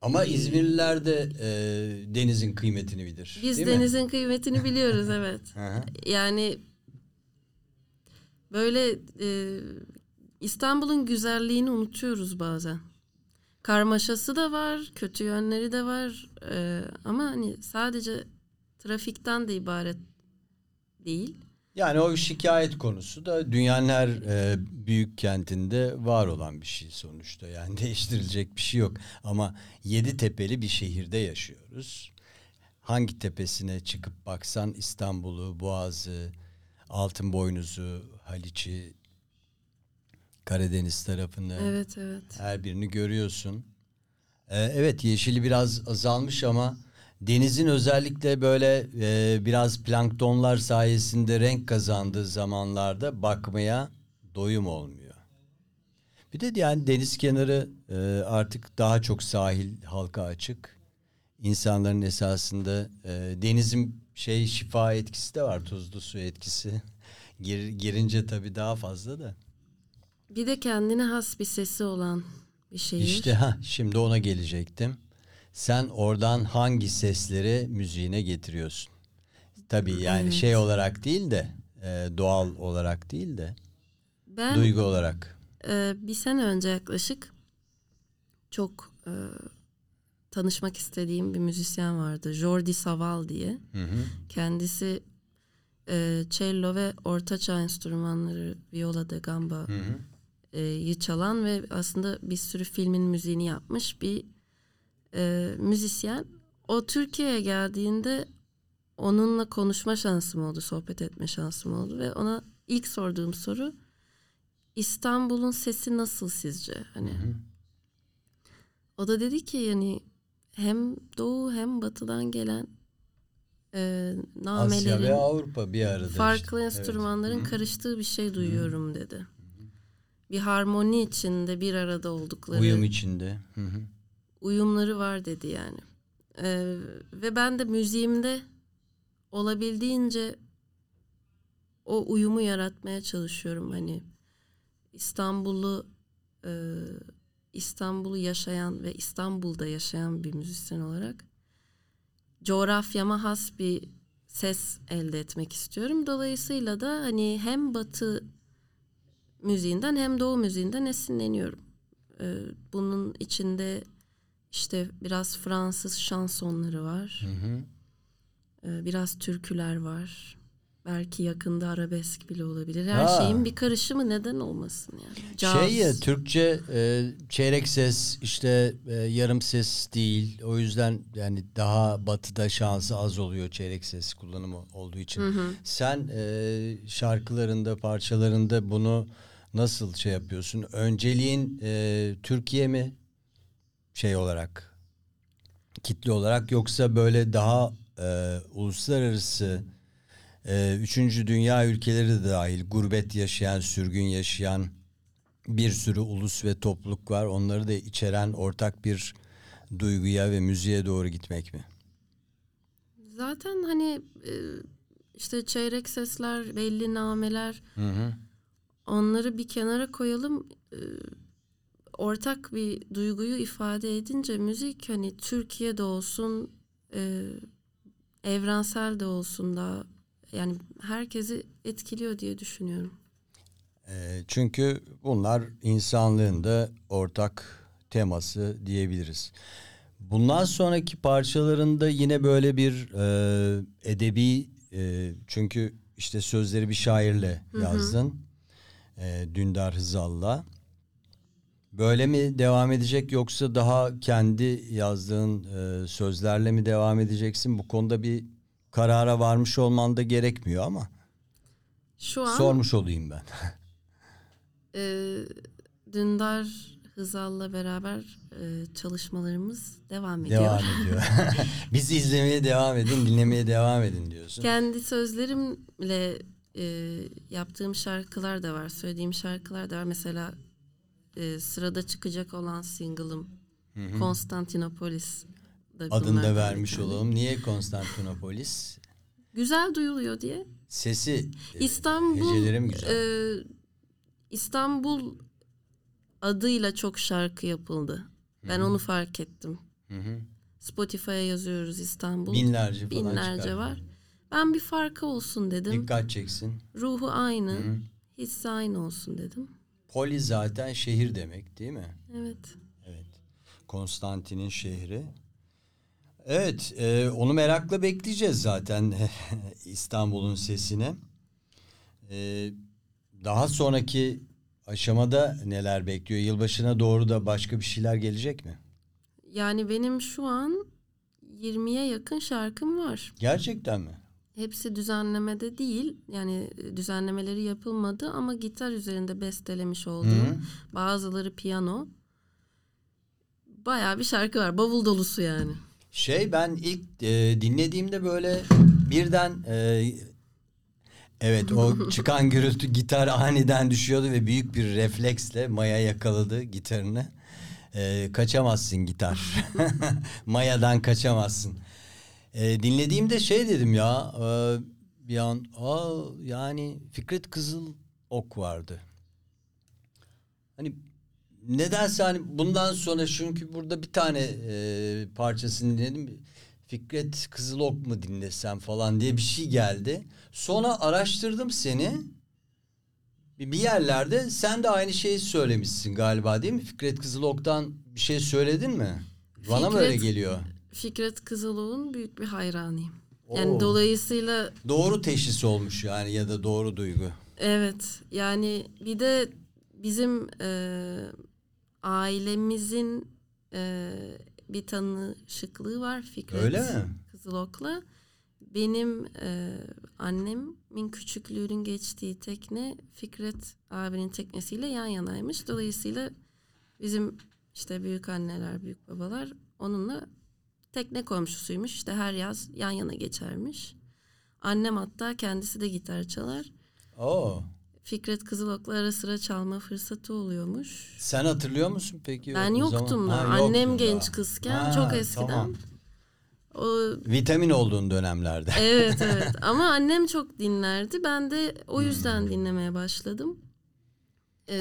Ama İzmirliler de e, denizin kıymetini bilir. Biz değil mi? denizin kıymetini biliyoruz evet. Yani böyle e, İstanbul'un güzelliğini unutuyoruz bazen. Karmaşası da var, kötü yönleri de var e, ama hani sadece trafikten de ibaret değil. Yani o şikayet konusu da dünyanın her e, büyük kentinde var olan bir şey sonuçta. Yani <laughs> değiştirilecek bir şey yok. Ama yedi tepeli bir şehirde yaşıyoruz. Hangi tepesine çıkıp baksan İstanbul'u, Boğaz'ı, Altınboynuz'u, Haliç'i, Karadeniz tarafını Evet evet. her birini görüyorsun. Ee, evet yeşili biraz azalmış ama denizin özellikle böyle e, biraz planktonlar sayesinde renk kazandığı zamanlarda bakmaya doyum olmuyor. Bir de yani deniz kenarı e, artık daha çok sahil halka açık. İnsanların esasında e, denizin şey şifa etkisi de var tuzlu su etkisi. <laughs> Gir, girince tabii daha fazla da. Bir de kendine has bir sesi olan bir şehir. İşte ha şimdi ona gelecektim. Sen oradan hangi sesleri müziğine getiriyorsun? Tabii yani Evet. şey olarak değil de e, doğal olarak değil de ben duygu olarak. Ee, bir sene önce yaklaşık çok e, tanışmak istediğim bir müzisyen vardı. Jordi Saval diye. Hı hı. Kendisi e, cello ve ortaçağ enstrümanları, viola da gamba Hı hı. e, çalan ve aslında bir sürü filmin müziğini yapmış bir e, müzisyen. O Türkiye'ye geldiğinde onunla konuşma şansım oldu, sohbet etme şansım oldu ve ona ilk sorduğum soru İstanbul'un sesi nasıl sizce? Hani o da dedi ki yani hem doğu hem batıdan gelen e, Asya ve namelerin Avrupa bir arada. farklı işte. Evet. enstrümanların karıştığı bir şey duyuyorum dedi. Bir harmoni içinde bir arada oldukları Uyum içinde. Hı hı. Uyumları var dedi yani. Ee, ve ben de müziğimde olabildiğince o uyumu yaratmaya çalışıyorum. Hani İstanbul'u e, İstanbul'u yaşayan ve İstanbul'da yaşayan bir müzisyen olarak coğrafyama has bir ses elde etmek istiyorum. Dolayısıyla da hani hem batı müziğinden hem Doğu müziğinden esinleniyorum. Ee, bunun içinde işte biraz Fransız şansonları var. Ee, biraz türküler var. Belki yakında arabesk bile olabilir. Her Ha. şeyin bir karışımı neden olmasın yani. Caz. Şey ya Türkçe e, çeyrek ses işte e, yarım ses değil. O yüzden yani daha batıda şansı az oluyor çeyrek ses kullanımı olduğu için. Sen e, şarkılarında parçalarında bunu nasıl şey yapıyorsun? Önceliğin e, Türkiye mi şey olarak kitle olarak yoksa böyle daha e, uluslararası e, üçüncü dünya ülkeleri de dahil gurbet yaşayan, sürgün yaşayan bir sürü ulus ve topluluk var. Onları da içeren ortak bir duyguya ve müziğe doğru gitmek mi? Zaten hani e, işte çeyrek sesler, belli nameler onları bir kenara koyalım. Ortak bir duyguyu ifade edince müzik hani Türkiye'de olsun, e, evrensel de olsun da yani herkesi etkiliyor diye düşünüyorum. E, çünkü bunlar insanlığın da ortak teması diyebiliriz. Bundan sonraki parçalarında yine böyle bir e, edebi e, çünkü işte sözleri bir şairle yazdın. E, Dündar Hızal'la. Böyle mi devam edecek yoksa daha kendi yazdığın e, sözlerle mi devam edeceksin? Bu konuda bir karara varmış olman da gerekmiyor ama Şu an sormuş olayım ben. <laughs> e, Dündar Hızal'la beraber e, çalışmalarımız devam ediyor. Devam <laughs> ediyor. <laughs> Bizi izlemeye devam edin, dinlemeye devam edin diyorsun. Kendi sözlerimle e, yaptığım şarkılar da var, söylediğim şarkılar da var. Mesela e, sırada çıkacak olan single'ım Konstantinopolis. Adını da vermiş olalım. Niye Konstantinopolis? Güzel duyuluyor diye. Sesi, e, İstanbul güzel. e, İstanbul adıyla çok şarkı yapıldı. Ben onu fark ettim. Spotify'a yazıyoruz İstanbul. Binlerce falan Binlerce çıkar. var. Ben bir farkı olsun dedim. Dikkat çeksin. Ruhu aynı, hissi aynı olsun dedim. Poli zaten şehir demek değil mi? Evet. Evet. Konstantin'in şehri. Evet, e, onu merakla bekleyeceğiz zaten <laughs> İstanbul'un sesine. E, daha sonraki aşamada neler bekliyor? Yılbaşına doğru da başka bir şeyler gelecek mi? Yani benim şu an 20'ye yakın şarkım var. Gerçekten mi? Hepsi düzenlemede değil. Yani düzenlemeleri yapılmadı ama gitar üzerinde bestelemiş olduğum. Bazıları piyano. Bayağı bir şarkı var. Bavul dolusu yani. Şey ben ilk e, dinlediğimde böyle birden e, evet o <laughs> çıkan gürültü gitar aniden düşüyordu ve büyük bir refleksle Maya yakaladı gitarını. E, kaçamazsın gitar. <laughs> Maya'dan kaçamazsın. E, dinlediğimde şey dedim ya e, bir an aa, yani Fikret Kızıl Ok vardı. Hani nedense hani bundan sonra çünkü burada bir tane e, parçasını dinledim. Fikret Kızılok mu dinlesem falan diye bir şey geldi. Sonra araştırdım seni. Bir yerlerde sen de aynı şeyi söylemişsin galiba değil mi? Fikret Kızılok'tan bir şey söyledin mi? Bana mı öyle Fikret- geliyor? Fikret Kızılok'un büyük bir hayranıyım. Yani Oo. dolayısıyla Doğru teşhis olmuş yani ya da doğru duygu. Evet yani bir de bizim e, ailemizin e, bir tanışıklığı var Fikret Öyle mi? Kızılok'la. Benim e, annemin küçüklüğünün geçtiği tekne Fikret abinin teknesiyle yan yanaymış. Dolayısıyla bizim işte büyük anneler, büyük babalar onunla tekne komşusuymuş. İşte her yaz yan yana geçermiş. Annem hatta kendisi de gitar çalar. Oo. Fikret Kızılok'la ara sıra çalma fırsatı oluyormuş. Sen hatırlıyor musun peki? Ben o yoktum da. Ha, Annem yoktun genç daha. kızken Ha, çok eskiden. tamam. O Vitamin olduğun dönemlerde. evet evet ama annem çok dinlerdi. Ben de o yüzden dinlemeye başladım.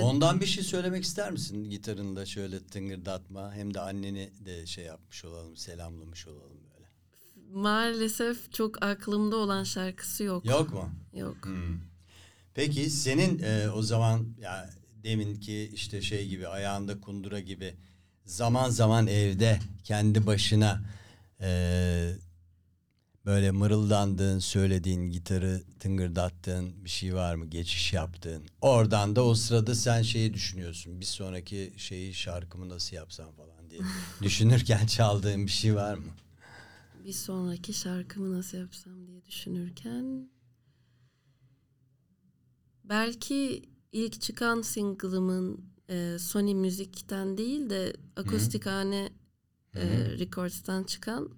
Ondan bir şey söylemek ister misin? Gitarında şöyle tıngırdatma. Hem de anneni de şey yapmış olalım, selamlamış olalım böyle. Maalesef çok aklımda olan şarkısı yok. Yok mu? Yok. Peki senin e, o zaman ya deminki işte şey gibi ayağında kundura gibi zaman zaman evde kendi başına e, böyle mırıldandığın, söylediğin, gitarı tıngırdattığın bir şey var mı? Geçiş yaptığın. Oradan da o sırada sen şeyi düşünüyorsun. Bir sonraki şeyi şarkımı nasıl yapsam falan diye. <laughs> Düşünürken çaldığın bir şey var mı? Bir sonraki şarkımı nasıl yapsam diye düşünürken belki ilk çıkan single'ımın e, Sony Müzik'ten değil de Akustikhane e, Records'tan çıkan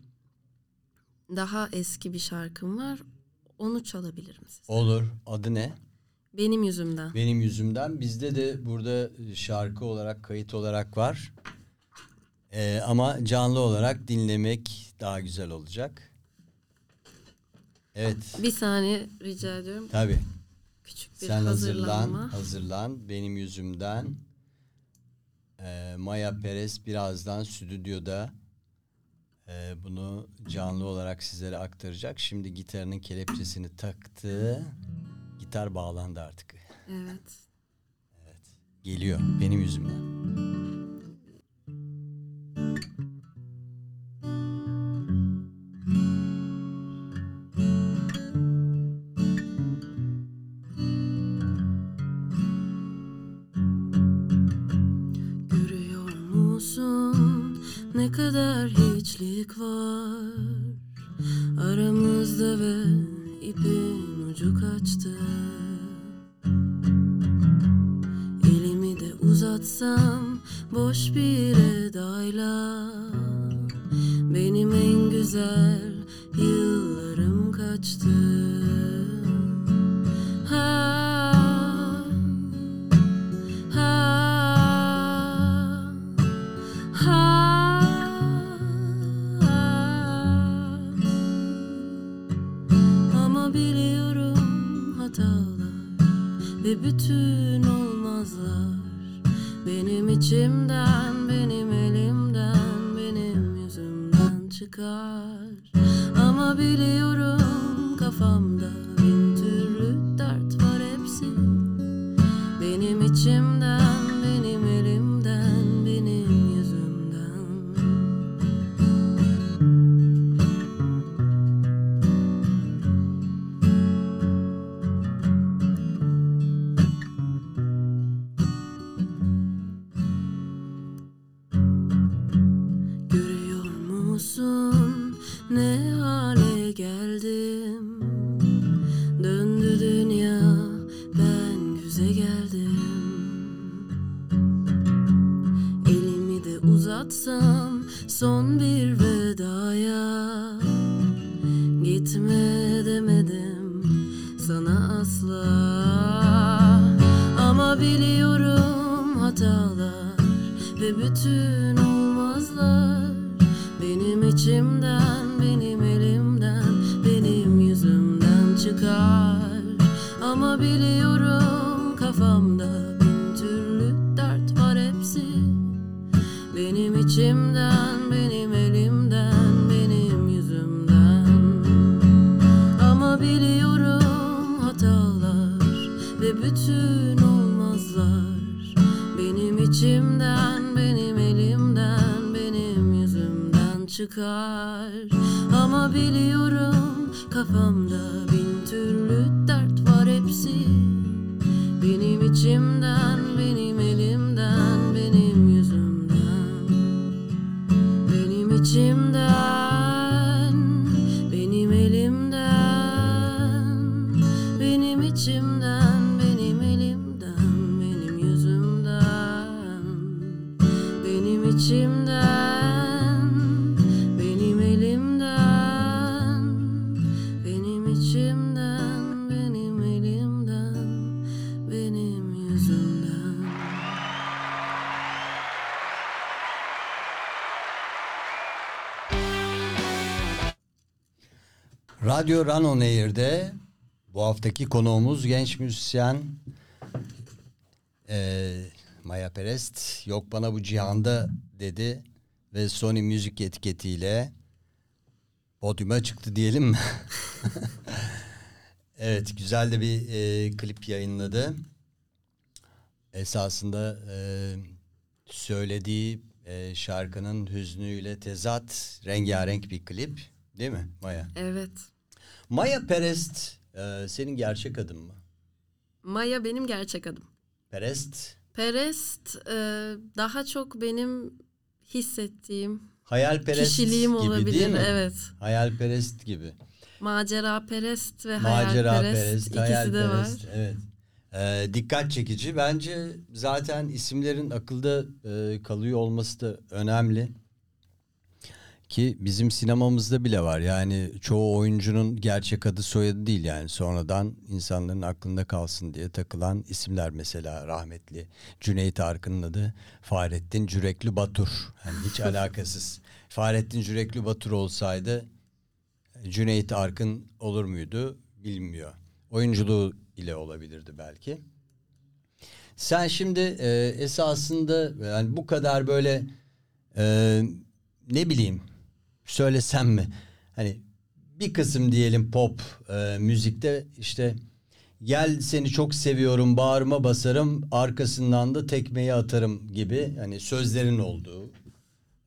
daha eski bir şarkım var. Onu çalabilirim size. Olur. Adı ne? Benim yüzümden. Benim yüzümden. Bizde de burada şarkı olarak, kayıt olarak var. Ee, ama canlı olarak dinlemek daha güzel olacak. Evet. Bir saniye rica ediyorum. Tabii. Küçük bir Sen hazırlan, hazırlan. Benim yüzümden. Ee, Maya Perez birazdan stüdyoda e, bunu canlı olarak sizlere aktaracak. Şimdi gitarının kelepçesini taktı. Gitar bağlandı artık. Evet. Geliyor benim yüzümden. Hiçlik var aramızda ve ipin ucu kaçtı. Elimi de uzatsam boş bir Radyo Run On bu haftaki konuğumuz genç müzisyen eee, Maya Perest. Yok bana bu cihanda dedi ve Sony müzik etiketiyle podyuma çıktı diyelim mi? <laughs> Evet güzel de bir e, klip yayınladı. Esasında e, söylediği e, şarkının hüznüyle tezat rengarenk bir klip değil mi Maya? Evet. Maya Perest e, senin gerçek adın mı? Maya benim gerçek adım. Perest Perest e, daha çok benim hissettiğim hayalperest kişiliğim gibi olabilir. değil mi? Evet. Hayalperest gibi. Macera perest ve Macera hayalperest perest, ikisi hayal de var. Evet. Ee, dikkat çekici. Bence zaten isimlerin akılda e, kalıyor olması da önemli. Ki bizim sinemamızda bile var. Yani çoğu oyuncunun gerçek adı soyadı değil yani. Sonradan insanların aklında kalsın diye takılan isimler mesela rahmetli. Cüneyt Arkın'ın adı Fahrettin Cürekli Batur. Yani hiç <laughs> alakasız. Fahrettin Cürekli Batur olsaydı Cüneyt Arkın olur muydu bilmiyor. Oyunculuğu ile olabilirdi belki. Sen şimdi e, esasında yani bu kadar böyle e, ne bileyim söylesem mi? Hani bir kısım diyelim pop e, müzikte işte gel seni çok seviyorum bağrıma basarım arkasından da tekmeyi atarım gibi hani sözlerin olduğu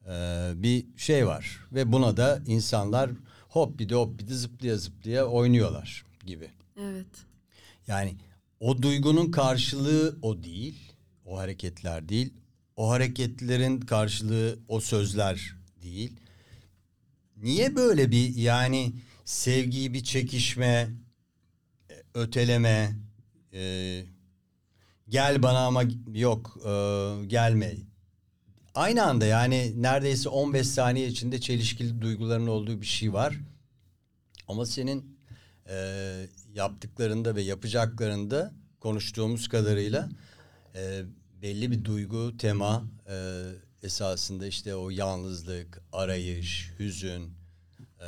e, bir şey var. Ve buna da insanlar hop bir de hop bir de zıplaya zıplaya oynuyorlar gibi. Evet. Yani o duygunun karşılığı o değil. O hareketler değil. O hareketlerin karşılığı o sözler değil. Niye böyle bir yani sevgiyi bir çekişme, öteleme, e, gel bana ama yok e, gelme. Aynı anda yani neredeyse 15 saniye içinde çelişkili duyguların olduğu bir şey var. Ama senin e, yaptıklarında ve yapacaklarında konuştuğumuz kadarıyla e, belli bir duygu, tema e, esasında işte o yalnızlık, arayış, hüzün, e,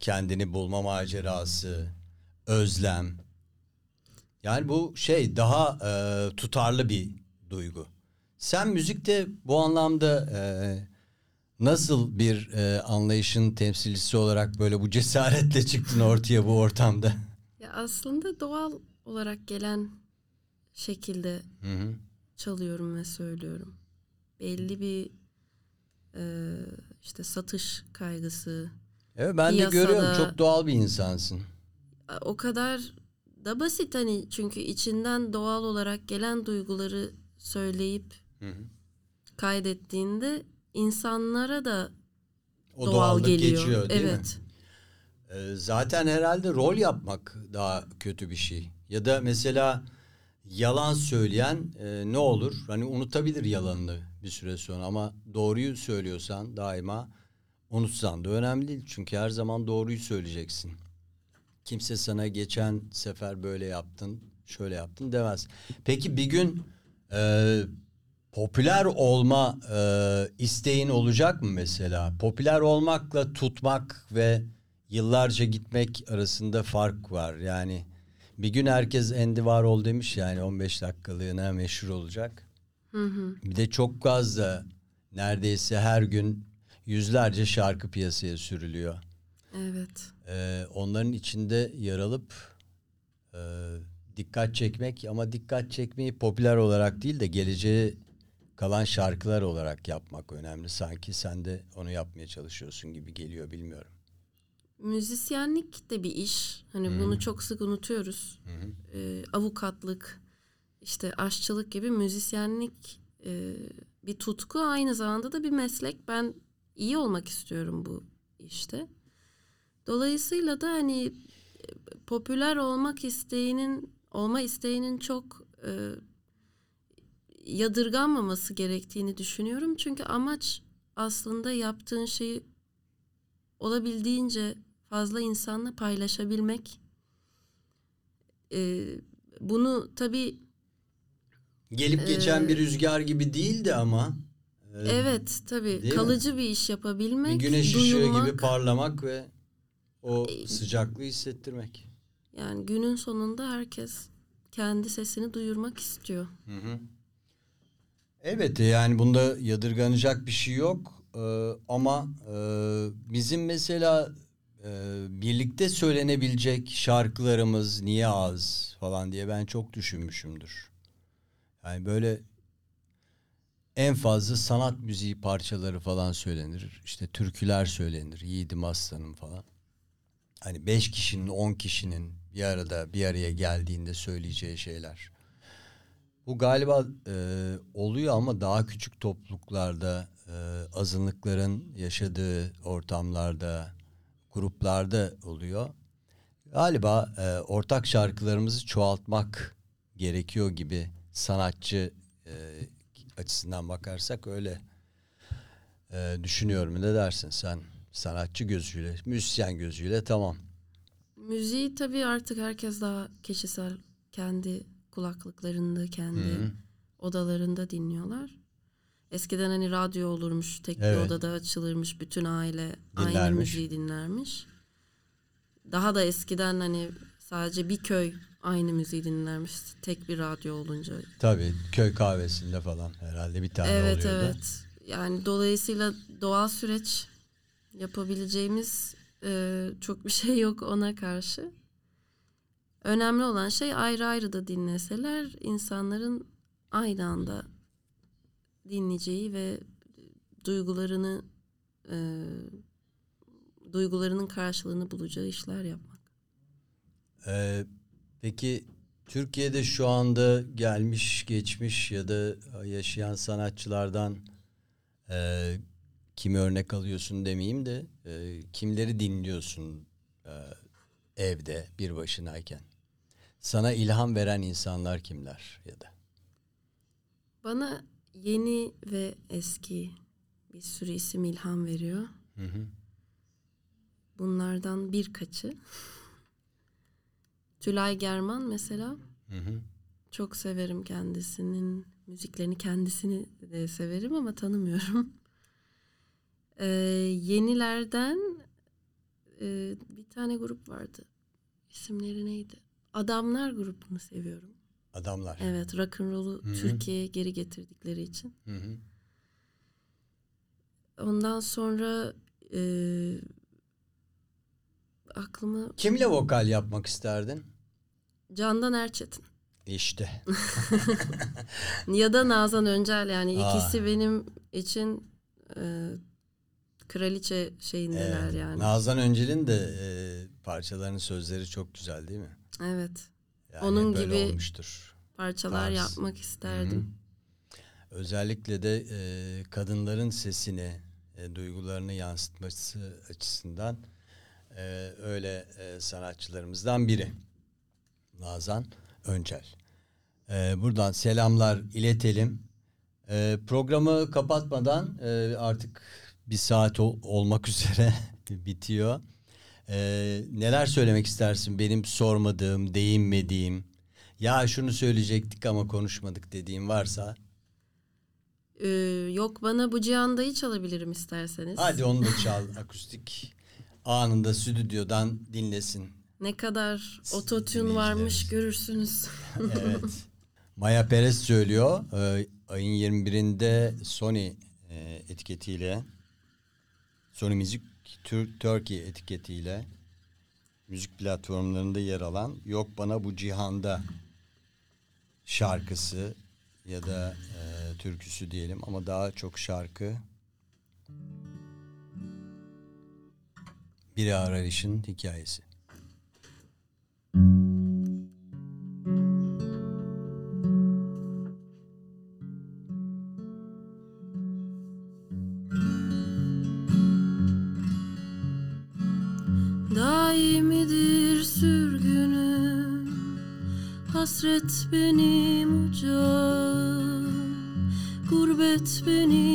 kendini bulma macerası, özlem. Yani bu şey daha e, tutarlı bir duygu. Sen müzikte bu anlamda e, nasıl bir e, anlayışın temsilcisi olarak böyle bu cesaretle çıktın ortaya bu ortamda? Ya aslında doğal olarak gelen şekilde Hı hı. çalıyorum ve söylüyorum. Belli bir e, işte satış kaygısı. Evet ben de Piyasada- görüyorum çok doğal bir insansın. O kadar da basit hani çünkü içinden doğal olarak gelen duyguları söyleyip Hı hı. kaydettiğinde insanlara da O doğal doğallık geliyor. geçiyor değil evet. mi? Ee, zaten herhalde rol yapmak daha kötü bir şey. Ya da mesela yalan söyleyen e, ne olur? Hani unutabilir yalanını bir süre sonra ama doğruyu söylüyorsan daima unutsan da önemli değil. Çünkü her zaman doğruyu söyleyeceksin. Kimse sana geçen sefer böyle yaptın, şöyle yaptın demez. Peki bir gün e, popüler olma e, isteğin olacak mı mesela? Popüler olmakla tutmak ve yıllarca gitmek arasında fark var. Yani bir gün herkes Andy Warhol demiş yani 15 dakikalığına meşhur olacak. Hı hı. Bir de çok gazla neredeyse her gün yüzlerce şarkı piyasaya sürülüyor. Evet. Ee, onların içinde yer alıp e, dikkat çekmek ama dikkat çekmeyi popüler olarak değil de geleceğe kalan şarkılar olarak yapmak önemli. Sanki sen de onu yapmaya çalışıyorsun gibi geliyor bilmiyorum. Müzisyenlik de bir iş. Hani bunu çok sık unutuyoruz. Ee, avukatlık, işte aşçılık gibi müzisyenlik e, bir tutku aynı zamanda da bir meslek. Ben iyi olmak istiyorum bu işte. Dolayısıyla da hani e, popüler olmak isteğinin olma isteğinin çok e, yadırganmaması gerektiğini düşünüyorum. Çünkü amaç aslında yaptığın şeyi olabildiğince fazla insanla paylaşabilmek. Ee, bunu tabii Gelip geçen bir rüzgar gibi değildi ama e, evet tabii değil mi? kalıcı bir iş yapabilmek, bir güneş ışığı duyulmak, gibi parlamak ve o sıcaklığı hissettirmek. yani günün sonunda herkes kendi sesini duyurmak istiyor. Evet yani bunda yadırganacak bir şey yok Ee, ama e, bizim mesela e, birlikte söylenebilecek şarkılarımız niye az falan diye ben çok düşünmüşümdür. Yani böyle en fazla sanat müziği parçaları falan söylenir. İşte türküler söylenir. Yiğidim Aslanım falan. Hani beş kişinin, on kişinin bir arada bir araya geldiğinde söyleyeceği şeyler. Bu galiba e, oluyor ama daha küçük topluluklarda, e, azınlıkların yaşadığı ortamlarda, gruplarda oluyor. Galiba e, ortak şarkılarımızı çoğaltmak gerekiyor gibi sanatçı e, açısından bakarsak öyle e, düşünüyorum. Ne dersin sen? Sanatçı gözüyle, müzisyen gözüyle tamam. Müziği tabii artık herkes daha kişisel kendi kulaklıklarında, kendi Hı. odalarında dinliyorlar. Eskiden hani radyo olurmuş, tek Evet. bir odada açılırmış, bütün aile aynı Dinlermiş. müziği dinlermiş. Daha da eskiden hani sadece bir köy aynı müziği dinlermiş, tek bir radyo olunca. Tabii köy kahvesinde falan herhalde bir tane evet oluyordu. evet. Yani dolayısıyla doğal süreç yapabileceğimiz e, çok bir şey yok ona karşı. Önemli olan şey ayrı ayrı da dinleseler insanların aynı anda dinleyeceği ve duygularını e, duygularının karşılığını bulacağı işler yapmak. Ee, peki Türkiye'de şu anda gelmiş geçmiş ya da yaşayan sanatçılardan e, kimi örnek alıyorsun demeyeyim de e, kimleri dinliyorsun e, evde bir başınayken? Sana ilham veren insanlar kimler ya da? Bana yeni ve eski bir sürü isim ilham veriyor. Hı hı. Bunlardan birkaçı. Tülay German mesela. Hı hı. Çok severim kendisinin müziklerini. Kendisini de severim ama tanımıyorum. <laughs> Ee, yenilerden e, bir tane grup vardı. İsimleri neydi? Adamlar grubunu seviyorum. Adamlar. Evet, rock'n'roll'u. Türkiye'ye geri getirdikleri için. Hı hı. Ondan sonra e, aklıma Kimle vokal yapmak isterdin? Candan Erçetin İşte. <laughs> ya da Nazan Öncel yani Aa. ikisi benim için e, kraliçe şeyindeler Evet. yani. Nazan Öncel'in de e, parçalarının sözleri çok güzel değil mi? evet. Yani Onun gibi olmuştur. Parçalar Tarz. yapmak isterdim. Özellikle de e, kadınların sesini, e, duygularını yansıtması açısından e, öyle e, sanatçılarımızdan biri. Nazan Öncel. E, buradan selamlar iletelim. E, programı kapatmadan e, artık bir saat ol- olmak <laughs> üzere bitiyor. E, neler söylemek istersin benim sormadığım, değinmediğim, ya şunu söyleyecektik ama konuşmadık dediğim varsa Ee, yok bana bu cihanda çalabilirim isterseniz. hadi onu da çal akustik anında stüdyodan dinlesin. Ne kadar ototune varmış görürsünüz. <laughs> Evet. <laughs> Maya Perez söylüyor. Ee, ayın 21'inde Sony e, etiketiyle Sony Music Tür- Turkey etiketiyle müzik platformlarında yer alan Yok Bana Bu Cihanda şarkısı ya da e, türküsü diyelim ama daha çok şarkı bir arayışın hikayesi. Daimidir sürgünüm Hasret benim ocağım Gurbet benim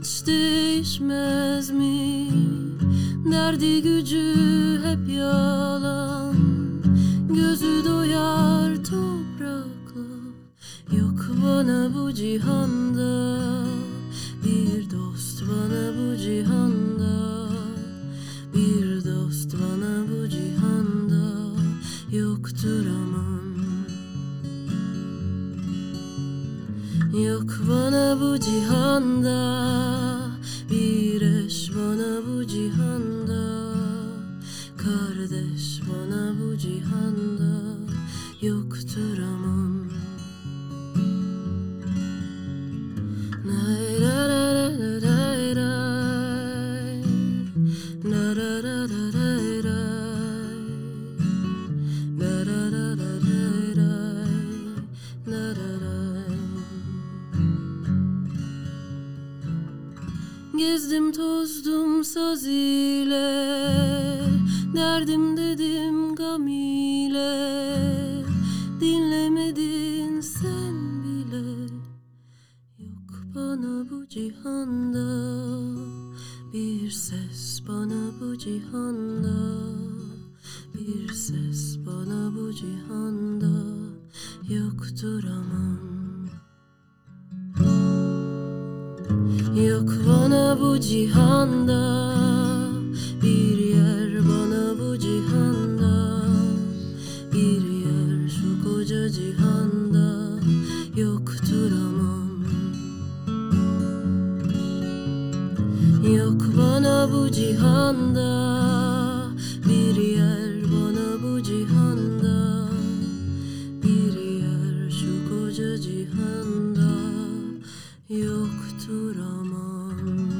hiç değişmez mi? Derdi gücü bu cihanda bir yer bana bu cihanda bir yer şu koca cihanda yoktur aman.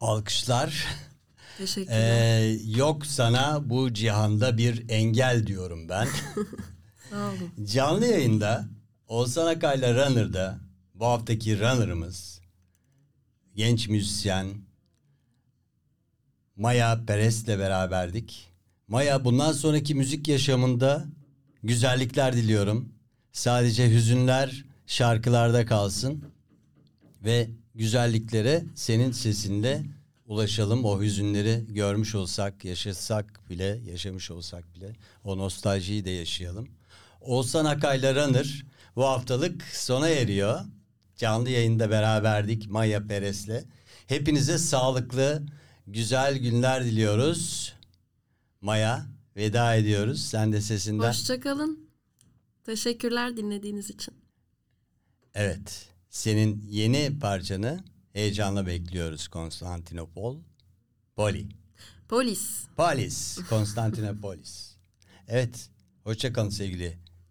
Alkışlar. Teşekkürler. Ee, yok sana bu cihanda bir engel diyorum ben. <laughs> Canlı yayında Oğuzhan Akay'la Runner'da bu haftaki Runner'ımız genç müzisyen Maya Perez'le beraberdik. Maya bundan sonraki müzik yaşamında güzellikler diliyorum. Sadece hüzünler şarkılarda kalsın ve güzelliklere senin sesinde ulaşalım. O hüzünleri görmüş olsak, yaşasak bile, yaşamış olsak bile o nostaljiyi de yaşayalım. Oğuzhan Akay'la Runner bu haftalık sona eriyor. Canlı yayında beraberdik Maya Perez'le. Hepinize sağlıklı, güzel günler diliyoruz. Maya veda ediyoruz. Sen de sesinden. Hoşçakalın. Teşekkürler dinlediğiniz için. Evet. Senin yeni parçanı heyecanla bekliyoruz Konstantinopol. Poli. Polis. Polis. Konstantinopolis. Evet. Hoşçakalın sevgili